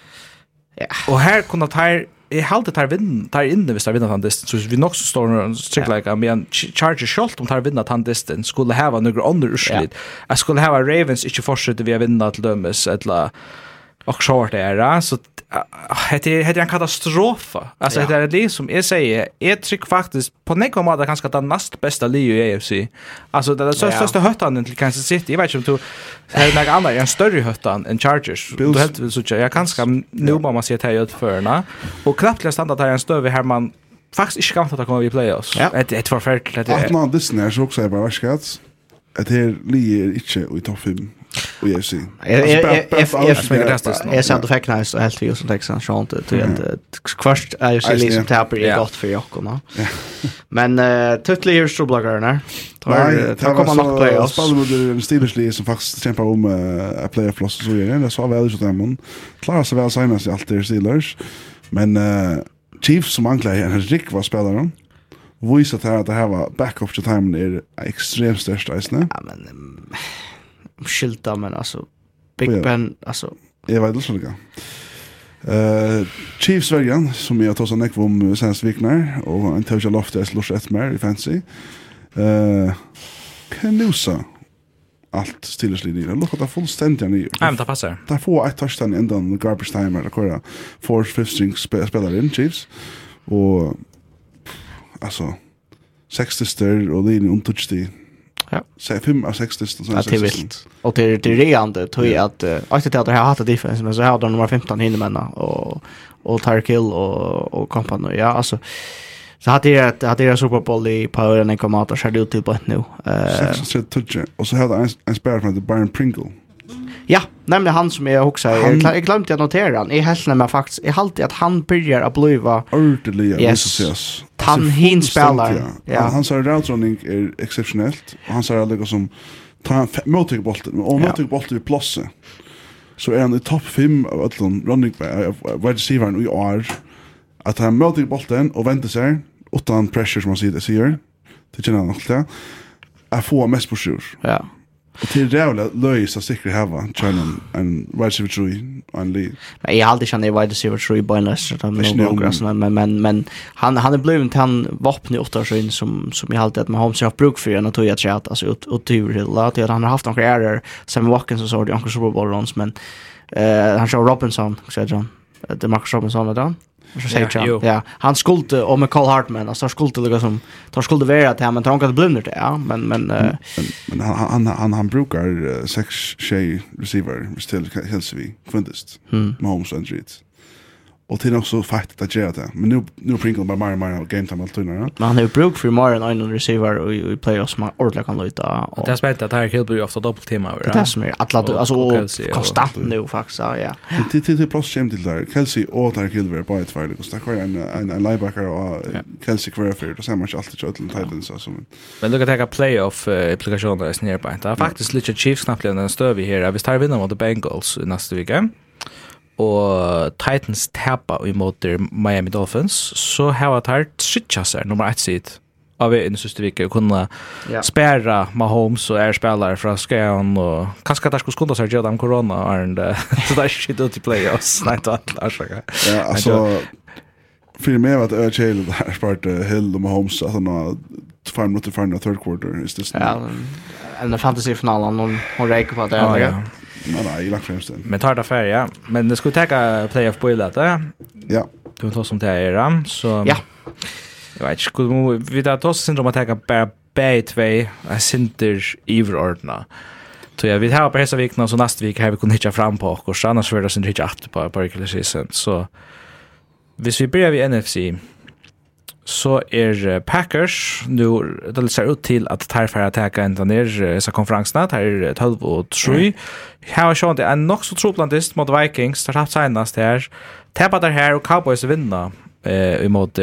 Ja. Och här kunde tar i halde tar vinn tar inne hvis tar vinna han distance så vi nok så står når check like men Chargers shot om tar vinna han distance skulle hava några under urslit. jag skulle hava Ravens inte fortsätta vi vinna till dömes eller och short era så heter heter en katastrof. Alltså ja. det är det som jag säger är trick faktiskt på något sätt kanske den näst bästa liu i AFC. Alltså det är så största höttan till Kansas City. Jag vet inte om du har några andra en större höttan än Chargers. Du helt vill så jag kanske nu bara man ser det här ut förna och knappt standard här en stöv här man faktiskt inte kan ta komma vi playoffs. Ja. är ett förfärligt det. Att man lyssnar så också är bara värskats. Att det ligger inte i topp 5 Och jag ser. Jag jag jag jag- jag jag sa ser fick nice och helt ju som Texan sånt det tror att kvart är ju liksom tapper är gott för Jocko. Men tuttle är så bloggarna. Tar kommer nog playoffs. Spelar mot en Steelers som faktiskt kämpar om att playoff och så vidare. det så väl så där man klarar sig väl senast i allt det Steelers. Men Chiefs som anklagar en Rick var spelaren visat här att det här var backup till timen är extremt störst eisne. Ja, men skilta men alltså Big ja. Ben alltså jag vet inte lika. Eh Chiefs Vergan som jag tar så näck om senast viknar och en touch loft det slår ett mer i fancy. Eh Kanusa allt stilla slinni. Det full stand fullständigt ni. Nej, men det passar. Där får ett touchdown den garbage time eller kvar. Four fifth string spelar in Chiefs och alltså 60 stör och linje är en untouched Ja. Så fem av sex listan det är vilt. Och det är det reande tror jag att att det har haft defense men så har de nummer 15 hinner och och Tyreek Hill och och kompani. Ja, alltså så hade det att hade det Super Bowl i Power kom kommer att skjuta ut till på nu. Eh 6 och så hade en en spelare från Byron Pringle. Ja, nämligen han som jag också han... jag glömde att notera han. Jag helt nämligen faktiskt jag halt att han börjar att bliva ordentligt yes. yes. Han hin spelar. Ja. Han sa roundrunning är exceptionellt och han sa det som ta motig bollen och motig bollen i plassen. Så är han i topp 5 av alla running wide receiver i år att han motig bollen och väntar sig utan pressure som man säger det säger. Det känner han alltid. Att få mest på sjur. Ja Det är rävla löjligt att säkert hava Channel en wide receiver 3 en lead. Men jag har alltid känner wide receiver 3 på en läst men men men men men han han är blivit till han vapen i åtta år in som som jag alltid att man har sig haft bruk för en och tog jag chat alltså ut ut till tur att han har haft några error sen Watkins så så det Uncle Super Bowl runs men eh han kör Robinson så jag det Marcus Robinson då. du. Så säger jag. Ja, han skulle och med Carl Hartman alltså skulle lika som tar skulle vara att han men tror inte att blunder det ja men men men, men han han han, han brukar uh, sex tjej receiver still hälsar vi fundist. Mm. Mahomes and Reeds. Och det är också fight att göra det. Men nu nu Pringle bara mer mer game time allt innan. Men han har bruk för mer än en receiver och i playoffs som ordla kan luta. Och Det är spänt att här Hill ofta dubbelt tema över. Det är som är alla alltså konstant nu faktiskt ja. Det det det plus schema till där. Kelsey och där Hill på ett fall kostar kvar en en en linebacker och Kelsey kvar för det så mycket allt till Atlanta Titans alltså. Men lucka att ta playoff applikationer är snär på. Det är faktiskt lite Chiefs knappt en stöv här. Vi tar vinna mot the Bengals nästa vecka og Titans tappa i motor Miami Dolphins, så har jeg tatt seg nummer ett sitt, av vi i siste vike, og kunne ja. spæra Mahomes og er spillere fra Skjøen, og kanskje der skulle skunde seg gjøre dem korona, så [LAUGHS] det er ikke ut i playoffs, [LAUGHS] nei, det er ikke Ja, altså, för mig att jag chillade där [LAUGHS] spart Hill och Mahomes att han har fem minuter för andra third quarter is this. Ja, en fantasy final hon hon räcker på det. Ja, ja. Nej, nej, lagt främst den. Men tar det färg, ja. Men det skulle täcka playoff på det. Ja. Du tar som det är ram så Ja. Jag vet inte, vi tar oss syndrom att täcka bara bäg två, jag synter överordna. Så jag vill ha på hela veckan så nästa vecka har vi kunnat hitta fram på och annars blir det synder hitta att på på regular season. Så hvis vi börjar vid NFC så er Packers nu det ser ut til at tar för att ta ända ner så konferensen där är 12 och 3. Här har sjön det en nog så troplandist mot Vikings där har senast här. Tappa där här och Cowboys vinna eh mot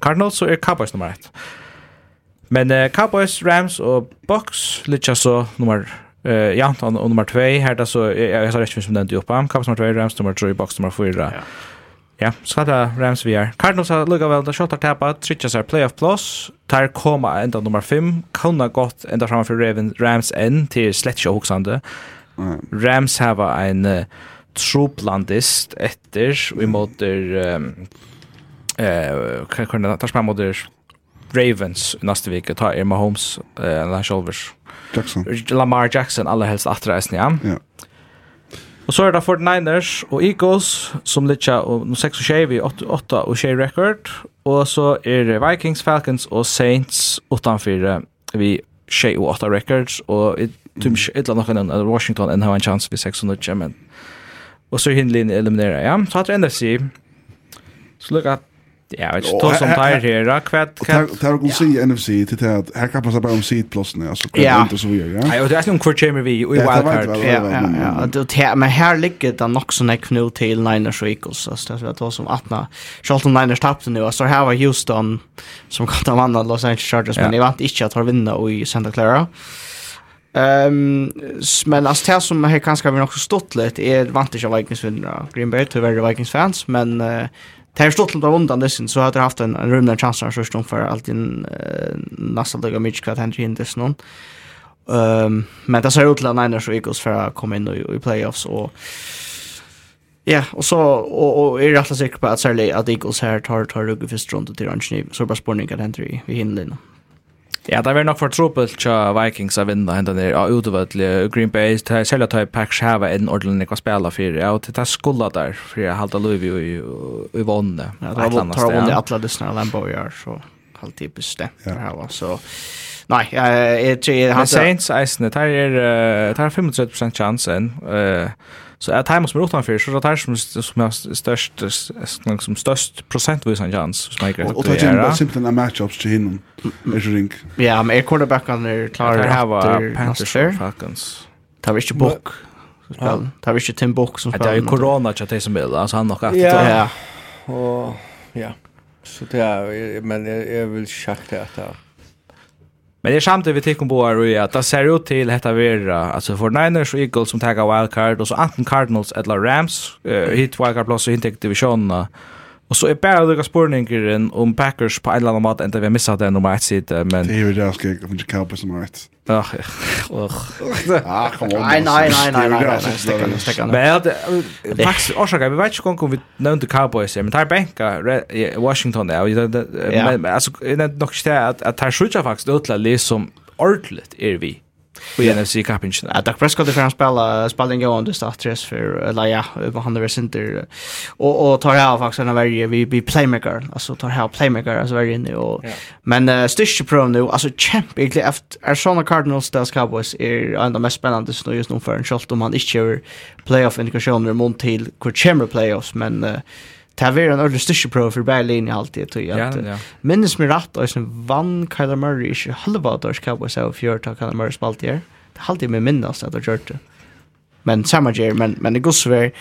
Cardinals så är Cowboys nummer 1. Men eh, Cowboys, Rams och Bucks lite så nummer eh ja, och nummer 2 här där så jag sa rätt som den du uppe. Cowboys nummer 2, Rams nummer 3, Bucks nummer 4. Ja. Ja, så det Rams vi er. Cardinals har lukket vel, da Shotter tappa, tritja seg playoff plus, tar koma enda nummer 5, kunne gått enda framme for Raven, Rams enn til slett ikke hoksande. Rams har en uh, troplandist etter, vi måter, um, uh, ta's spra måter Ravens nästa vecka tar Emma Holmes, uh, Lance Jackson. Lamar Jackson, allra helst attra, ja. Ja. Og så er det 49ers og Eagles som litcha no 6 och 6 vi 8, 8 og 6 record. Og så er det Vikings, Falcons og Saints utanför vi 6 og 8 records. Och tum ett något annat Washington and har en chance vid 600 men Og så hinner eliminera ja. Så att NFC så look at Ja, vet du, som tar her, da, kvett, kvett. Det er å si NFC til det at her kan man bare om sidplassene, altså kvett og så videre, ja? Ja, det er noen kvart kommer vi i wildcard. Ja, ja, ja, men her ligger det nok sånn ek nå til Niners og Eagles, altså det var som 18, selv om Niners tappte nu, altså her var Houston som kan ta vann av Los Angeles Chargers, men jeg vant ikke at ha vinnet i Santa Clara. Ehm men alltså det som här kanske vi också stått lite är vant inte Vikings vinner Green Bay tyvärr Vikings fans men Det har stått lite undan dessen så hade jag haft en, en rymlig chans att förstå för allt in eh, nästan lika mycket kvart händer in dessen någon. Um, men det ser ut till att Niners och Eagles för att komma in i, i playoffs och Ja, och så och och är rätt säker på att Sarley att Eagles här tar tar rugg första rundan till Ranch Så bara spårning kan händer i, i hinlinjen. Ja, det var nok for trubbel til Vikings av vinda hendan der, av utevødlig Green Bay, det er selv at jeg pekks heva en ordentlig å spille for, ja, og det er skulda der, for jeg halte luiv i vondne. Ja, det har vondne atla dysna Lambo i år, så halvt typisk det. Ja. Så, nei, jeg tror jeg. Men Saints, eisene, det er 35% chansen, eh, Så at timer som er utanför så tar som som är störst som störst procentvisan chans som jag Och det är bara simpelt en matchups till hinnom. Är det ring. Ja, men är quarterbacken är klar att ha Panthers Falcons. Tar vi inte bock. Spel. Tar vi inte Tim Bock som spelar. Det är corona chat det som är alltså han nog att. Ja. Och ja. Så det är men jag vill det att Men det är samtidigt vi tycker på är ju att det ser ut till detta vera alltså för Niners och Eagles som tar wildcard och så Anton Cardinals eller Rams uh, hit wildcard plus og inte divisionerna. Och så är bara några spårningar om Packers på en eller annan mat inte vi missat det nummer 1 sitt men Det är ju det jag ska om det Cowboys nummer 1. Ja. Ah, kom on. Nej nej nej nej nej. Stäcka, stäcka. Men det faktiskt orsakar vi vet inte kon vi nämnde Cowboys men tar bänka Washington där. Men alltså det är nog inte att att tar skjuta faktiskt utla som ordentligt är vi i NFC Cup-ingen. Uh, Dak Prescott är för han spelar spelade en gående startres för, eller ja, han är center. Och, och tar här faktiskt en värre vi, vi playmaker, alltså tar här playmaker, alltså värre inne. Och. Men uh, styrke pro nu, alltså champ egentligen efter Arizona Cardinals Dallas Cowboys är en av de mest spännande nu just nu för en, om han inte kör playoff-indikationer mot till hur playoffs, men uh, Det var en ordentlig styrkeprøve for bare linje alltid, tror jeg. Ja, ja. Minnes meg rett, og sånn vann Kyler Murray ikke halva dårs Cowboys av fjørt av Kyler Murray spalt i her. Det er alltid med minnes at jeg gjort det. Men samme gjør, men, men det går så veldig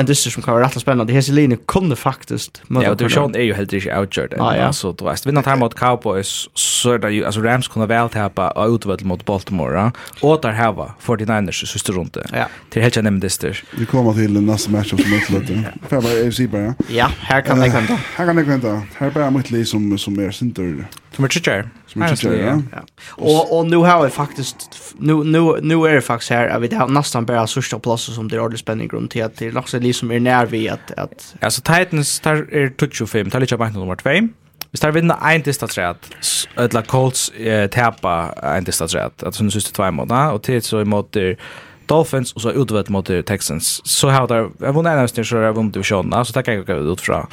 en dyster som kan vara rätt spännande. Hese linje kunde faktiskt möta. Ja, och division är ju helt riktigt outgjord. Ah, ja. Alltså, du vet, vinner här mot Cowboys så är det ju, alltså Rams kunde väl täpa och utväl mot Baltimore. Ja? Och där här var 49ers i sista runde. Ja. Till helt jag nämnde dyster. Vi kommer till nästa match som möts lite. För bara AFC bara. Ja, här kan det kvänta. Här kan det kvänta. Här bara mitt liv som, som är center. Som är tjejare. Som är tycker, ja. ja. Och, och nu har vi faktiskt, nu, nu, nu är det faktiskt här att vi har nästan bara största platser som det är ordentligt spänning grund till att det är också liksom är när vi att... att... Alltså Titans tar är 25, tar lite bank nummer 2. Vi tar vinna en tista träd, eller Colts eh, täpa en tista träd, att sen syns två månader och till så emot Dolphins och så utvärt mot Texans. Så har där, jag vunnit en avsnitt så har jag vunnit divisionerna, så tackar jag ut från.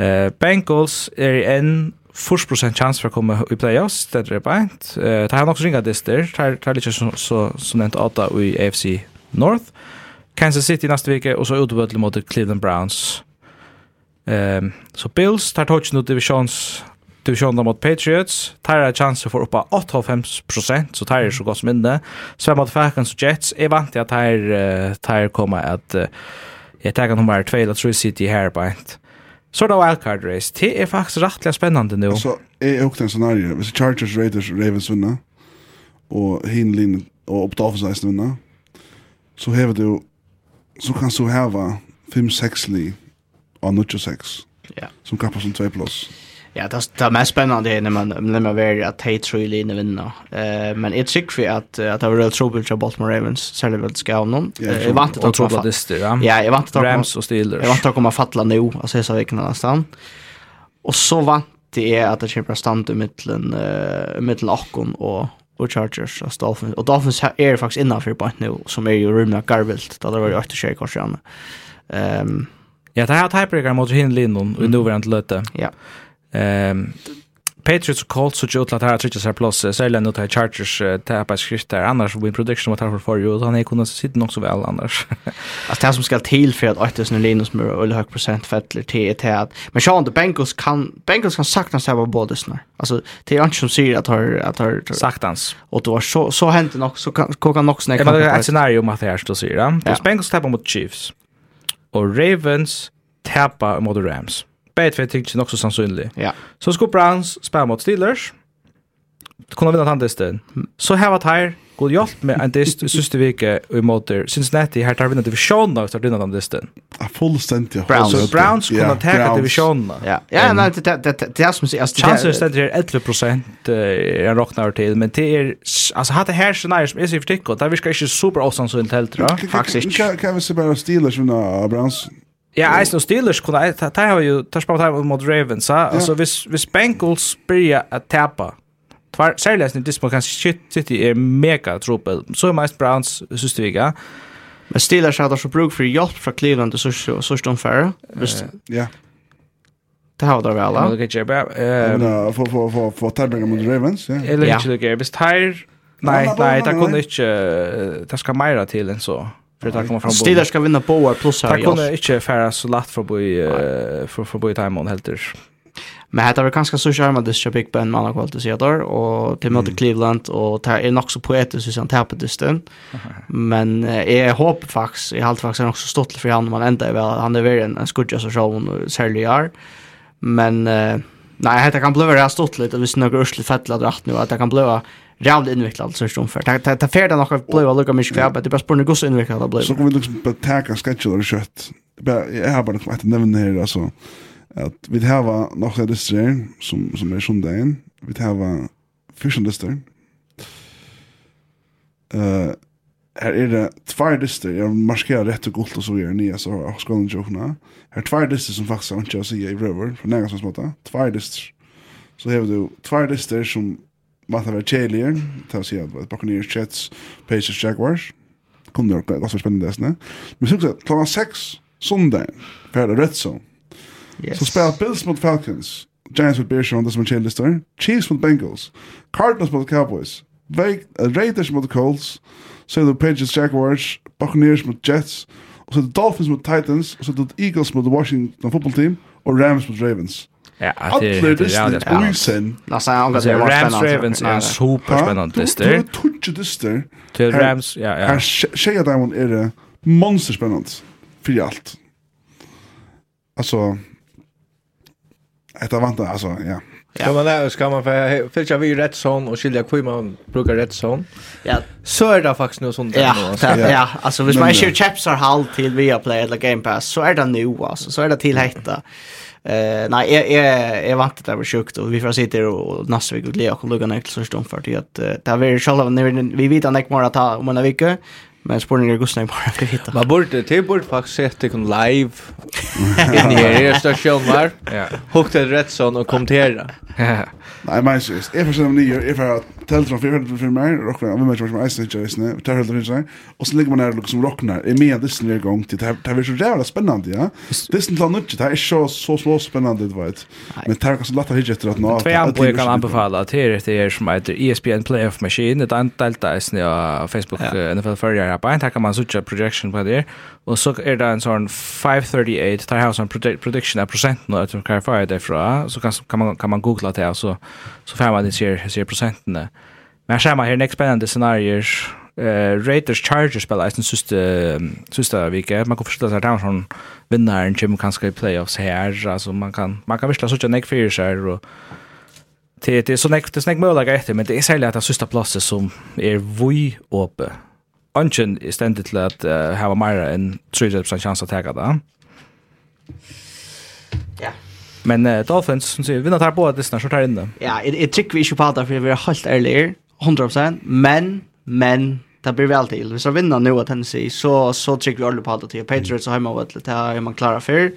Uh, Bengals är en 40% chans för att komma i playoffs det är bänt. Eh det han också ringa det där. Tar lite så så som nämnt åtta i AFC North. Kansas City nästa vecka och så utbyte mot Cleveland Browns. Um, så Bills tar touchen ut divisions divisionen mot Patriots. Tar har chans för uppa 85% så tar är så gott som inne. Sen mot Falcons och Jets är vant att tar tar komma att jag tar nummer 2 eller 3 City här på ett. Så er det wildcard race. Det er faktisk rettelig spennende nå. Så er også en scenario. Hvis Chargers, Raiders, Ravens vinner, og Hinlin og opp til offenseisen vinner, så hever du, så kan så heva 5-6 li av 9-6, ja. som kapper som 2 pluss. Ja, det det mest spännande när man när man väl att Tate Trulli inne vinna. Eh men ett chick för att att det var real trouble för Baltimore Ravens särskilt väl ska någon. Jag vant att ta på det Ja, jag vant att Rams och Steelers. Jag vant att komma fattla nu alltså så veckan nästan. Och så vant det är att det kommer stand i mitten eh mitten Akon och och Chargers och Dolphins. Och Dolphins är faktiskt innanför på nu som är ju rymna garvilt. Det har varit åtta tjejer kanske. Ehm Ja, det här tiebreaker mot Hinlindon och nu var det inte löte. Ja. Ehm Patriots og Colts og Jotla tar tryggja seg plass, særlig nå tar Chargers tappa skrift der, annars win prediction var tarfor for jo, han er kunne sitte nok så vel annars. [LAUGHS] altså det som skal til for at 8000 Linus med øl høy prosent fettler til er at, men Sean the Bengals kan, Bengals kan saktans på både snar. Altså, det er ikke som sier at har, at har, saktans. Og det var så, så hendt nok, så kan, kan nok snakka. Men det er et scenario om at det er stå sier, han. Bengals tappa mot Chiefs, og Ravens tappa mot Rams bait för tycker nok så sannsynlig. Ja. Så skulle Browns spela mot Steelers. Kunna vinna den disten. Så här var här god hjälp med en dist i siste vike i motor. Cincinnati här tar vinna division då tar vinna den disten. Ja, fullstendig. Browns, så Browns kunne yeah, teka. Ja, ja nej det det det som sier. chansen är her 11 prosent jeg rocknar til, men det är alltså hade här her som är så for tikk, og det virker inte super åsannsynlig helt, Faktisk. Kan vi se bara Steelers vinna Browns? Ja, yeah, Eisen og Steelers kunne jeg, har jo, der spalt her mot Ravens, så Yeah. altså hvis, hvis Bengals blir at tapa, tvar, særlig eisen det Dismo, kanskje shit, City er mega tropel, så er mest Browns, synes du ikke, Men Steelers hadde så bruk for hjelp fra Cleveland til sørste omfære, visst? Ja. Det har det vel, da. Det er ikke bare... For å tilbringe mot Ravens, ja. Eller ikke det gøy, hvis Tyr... Nei, nei, det kunne ikke... Det skal meira til enn så för att komma fram. Steelers ska vinna boar plus här. Jag kunde inte färra så lätt för boy för för boy time on helter. Men det var ganska så charmad det så Big Ben man har kvalt sig där och till möte Cleveland och det är nog så poetiskt så han tappar dysten. Men jag hoppas faktiskt i allt faktiskt också stått för han man ända väl han är väl en skudja så show särskilt är. Men nej, det kan bli rätt stått lite visst några ursligt fettla dratt nu att det kan bli real inviklad så som för. Det det färda något blåa lucka mig kvar, men det bara spår gå så inviklad det blev. Så kommer vi liksom på tacka schedule och kött. Jag har bara att nämna här alltså att vi har några listor som som är söndagen. Vi har fischen listor. Eh Her er det tvær lister, jeg markerer rett og gult og så gjør nye, så har skolen tjokkene. Her er tvær lister som faktisk er ikke å si i river for nægast som småta. Tvær lister. Så har du tvær lister som Vata var tjelier, ta si at Buccaneers, Jets, Pacers, Jaguars. Kom det var ganske spennende desne. Men synes jeg, klokka 6, sundag, fyrir Red Zone. Yes. Så spelar Bills mot Falcons, Giants mot Bears, det som er tjelig. Chiefs mot Bengals, Cardinals mot Cowboys, Raiders mot Colts, så er det Patriots, Jaguars, Buccaneers mot Jets, og så er det Dolphins mot Titans, og så er det Eagles mot Washington football team, og Rams mot Ravens. Ja, det är det är Olsen. Lasse han går det var Rams Ravens är superspännande listor. Det är tutsch listor. Till Rams, ja ja. Här säger där hon är det monsterspännande för allt. Alltså ett av avanta alltså ja. Ja, men där ska man för följa vi rätt sån och skilja hur man brukar rätt sån. Ja. Så är det faktiskt nu sånt. Ja, ja. Alltså, hvis man kör chaps har halt till via play eller game pass så är det nu alltså. Så är det till hetta. Mm. Eh nej, är är är vant det var sjukt och vi får sitta och nästa vecka och Leo och Lugan är så stund för att det är väl själva när vi vet att det kommer att ta om en vecka Men spårningen är gusna bara kan hitta. Man borde, det borde faktiskt sett det live [LAUGHS] in i er station var. Ja. Hukt [LAUGHS] det rätt sån och kommentera. Nej, men just, är för som ni gör, är för att tältron för för mig rock vi mig som ice nature is nu. Tar helt rinsa. Och så ligger man där liksom rocknar. Är med det snär gång till det här så jävla spännande, ja. Det är inte något, det är så så så spännande det vet. Men tar kanske lätta hit efter att nå. Två jag kan anbefala till det är som heter ESPN Playoff Machine. Det är en delta är snä Facebook NFL förra her på en kan man sutja projection på det, och så är det en sån 538, tar har sånn prediction av procent nu att kan jeg det fra, så kan, kan, man, kan man googla det, så, så får man det ser ser procenten. Där Men jag ser man her nek spennende scenarier, Uh, Raiders Chargers spelar i sin sista sista vecka. Man kan förstå att det er sånn vinnaren kan ska i playoffs här. Alltså man kan, man kan virkelig sånn nek fyrir seg, og det det är så näkt det snack möjliga efter men det är särskilt att sista platsen som är vi uppe Anchen är ständigt till att uh, ha mer än 30% chans att teka det. Ja. Men uh, Dolphins, som säger, vinner tar på att det så tar in det. Ja, jag tycker vi inte på det, för vi är helt ärliga, 100%, men, men, det blir väl til. Hvis jeg vinner att av Tennessee, så, så tycker vi aldrig på det till. Patriots og hemma av det, här, har man klarar før.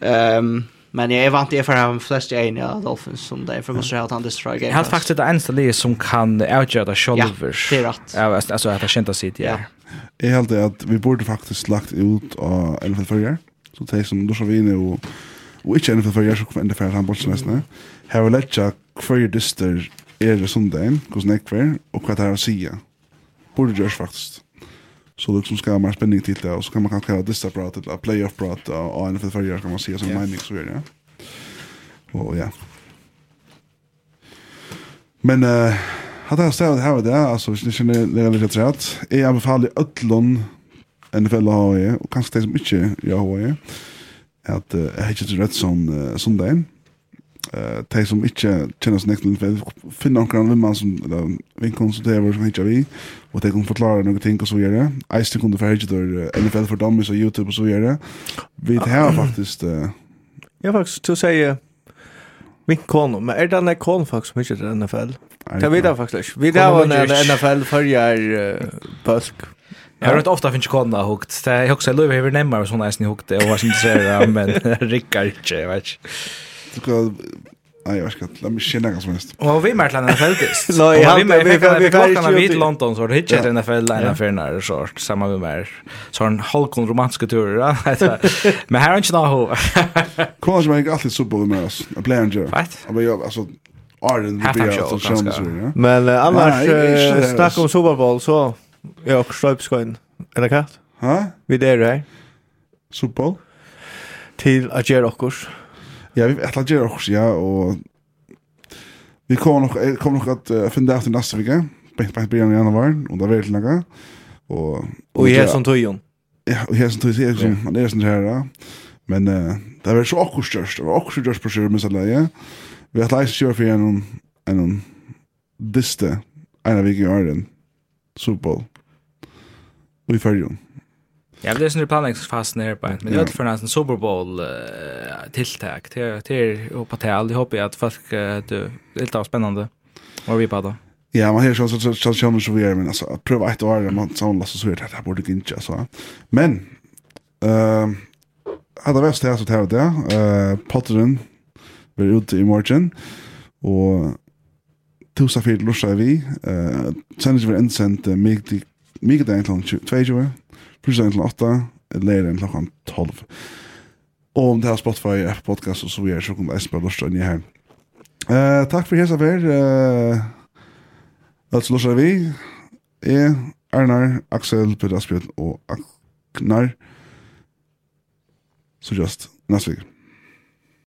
Um, Men jag är vant i för att flest är inne Dolphins som det där för måste ha ett andra strike. Jag har faktiskt det enda livet som kan outgöra det själva. Ja, det är rätt. Ja, alltså att jag känner sig det. Ja. Jag helt att vi borde faktiskt lagt ut av NFL förra. Så det som då så vi inne och och inte ännu för så kommer ända för han bollen nästan. Här vill jag hver dyster er det sundagen, hvordan jeg snäck og hva vad det här att säga. Borde görs faktiskt. Så liksom ska man spänning till det och så kan man kanske ha dista prat eller playoff prat och NFL förra kan man se som yeah. mining så är det. Och ja. Men eh hade jag ställt här det alltså hvis ni känner det är lite trött. Är jag befall i öllon NFL har jag och kanske det som mycket jag har jag att jag hittar till rätt sån söndagen eh tej som inte känner sig nästan finna någon annan man som vinkon som det var som inte vi och det kan förklara några ting och så vidare. Ice kunde för hit där NFL för dummies och YouTube och så vidare. Vi det här faktiskt uh... Jag faktiskt till säga min kon, men är det en kon faktiskt mycket i NFL? Jag vet faktiskt. Vi där var när NFL förjar påsk. Jag har rätt ofta finns konna hukt. Det är också lever över nemmar och såna är snihukt och vad som säger [LAUGHS] men rickar inte, vet du. Du kan Nej, jag ska lämna mig känna ganska mest. Och vi märkte den fältist. [LAUGHS] Nej, han vi märkte vi kan vi vid London så [LAUGHS] det hittar den NFL där för när så samma med mer. Så en halkon romantisk tur. Men här är inte något. Kommer jag inte alltid så på med oss. Jag blir en jerk. Men jag alltså Arden vi blir så som så. Men annars snack om Super Bowl så jag och Stripeskön. Är det klart? Ha? Vi där här. Super Bowl. Till att göra också. Ja, vi ätlar göra också, ja, och vi kommer nog kommer nog att uh, finna efter nästa vecka. Bänk bänk början i januari och då vet jag några. Och och i hälsan tojon. Ja, och hälsan tojon som man är sån här. Ja. Men uh, det är så också störst, det var också störst på skärmen så där, ja. Vi har läst kör för en en diste en av vilken är den Super Bowl. Vi följer Ja, det är sån planläggningsfas nere på. Men det är för en Super Bowl uh, tilltag. Det är och på tal. Det hoppas jag att folk det är spännande. Vad vi på då? Ja, man hör så så så så så vi är men alltså att pröva ett år man så så så det här borde inte alltså. Men ehm hade väl det så det där. Eh Potteren var ute i morgon och Tusa fyrir lursa vi, uh, sendes vi ensendt uh, mikdagen kl. 22, Fyrsdagen til 8, leiren klokken 12. Og om det her Spotify, Apple Podcast og så videre, så kommer det spille lort og nye her. Uh, takk for hesa vær. Uh, altså lort vi. Jeg, Arnar, Axel, Peter Asbjørn og Aknar. Så just, næstvig.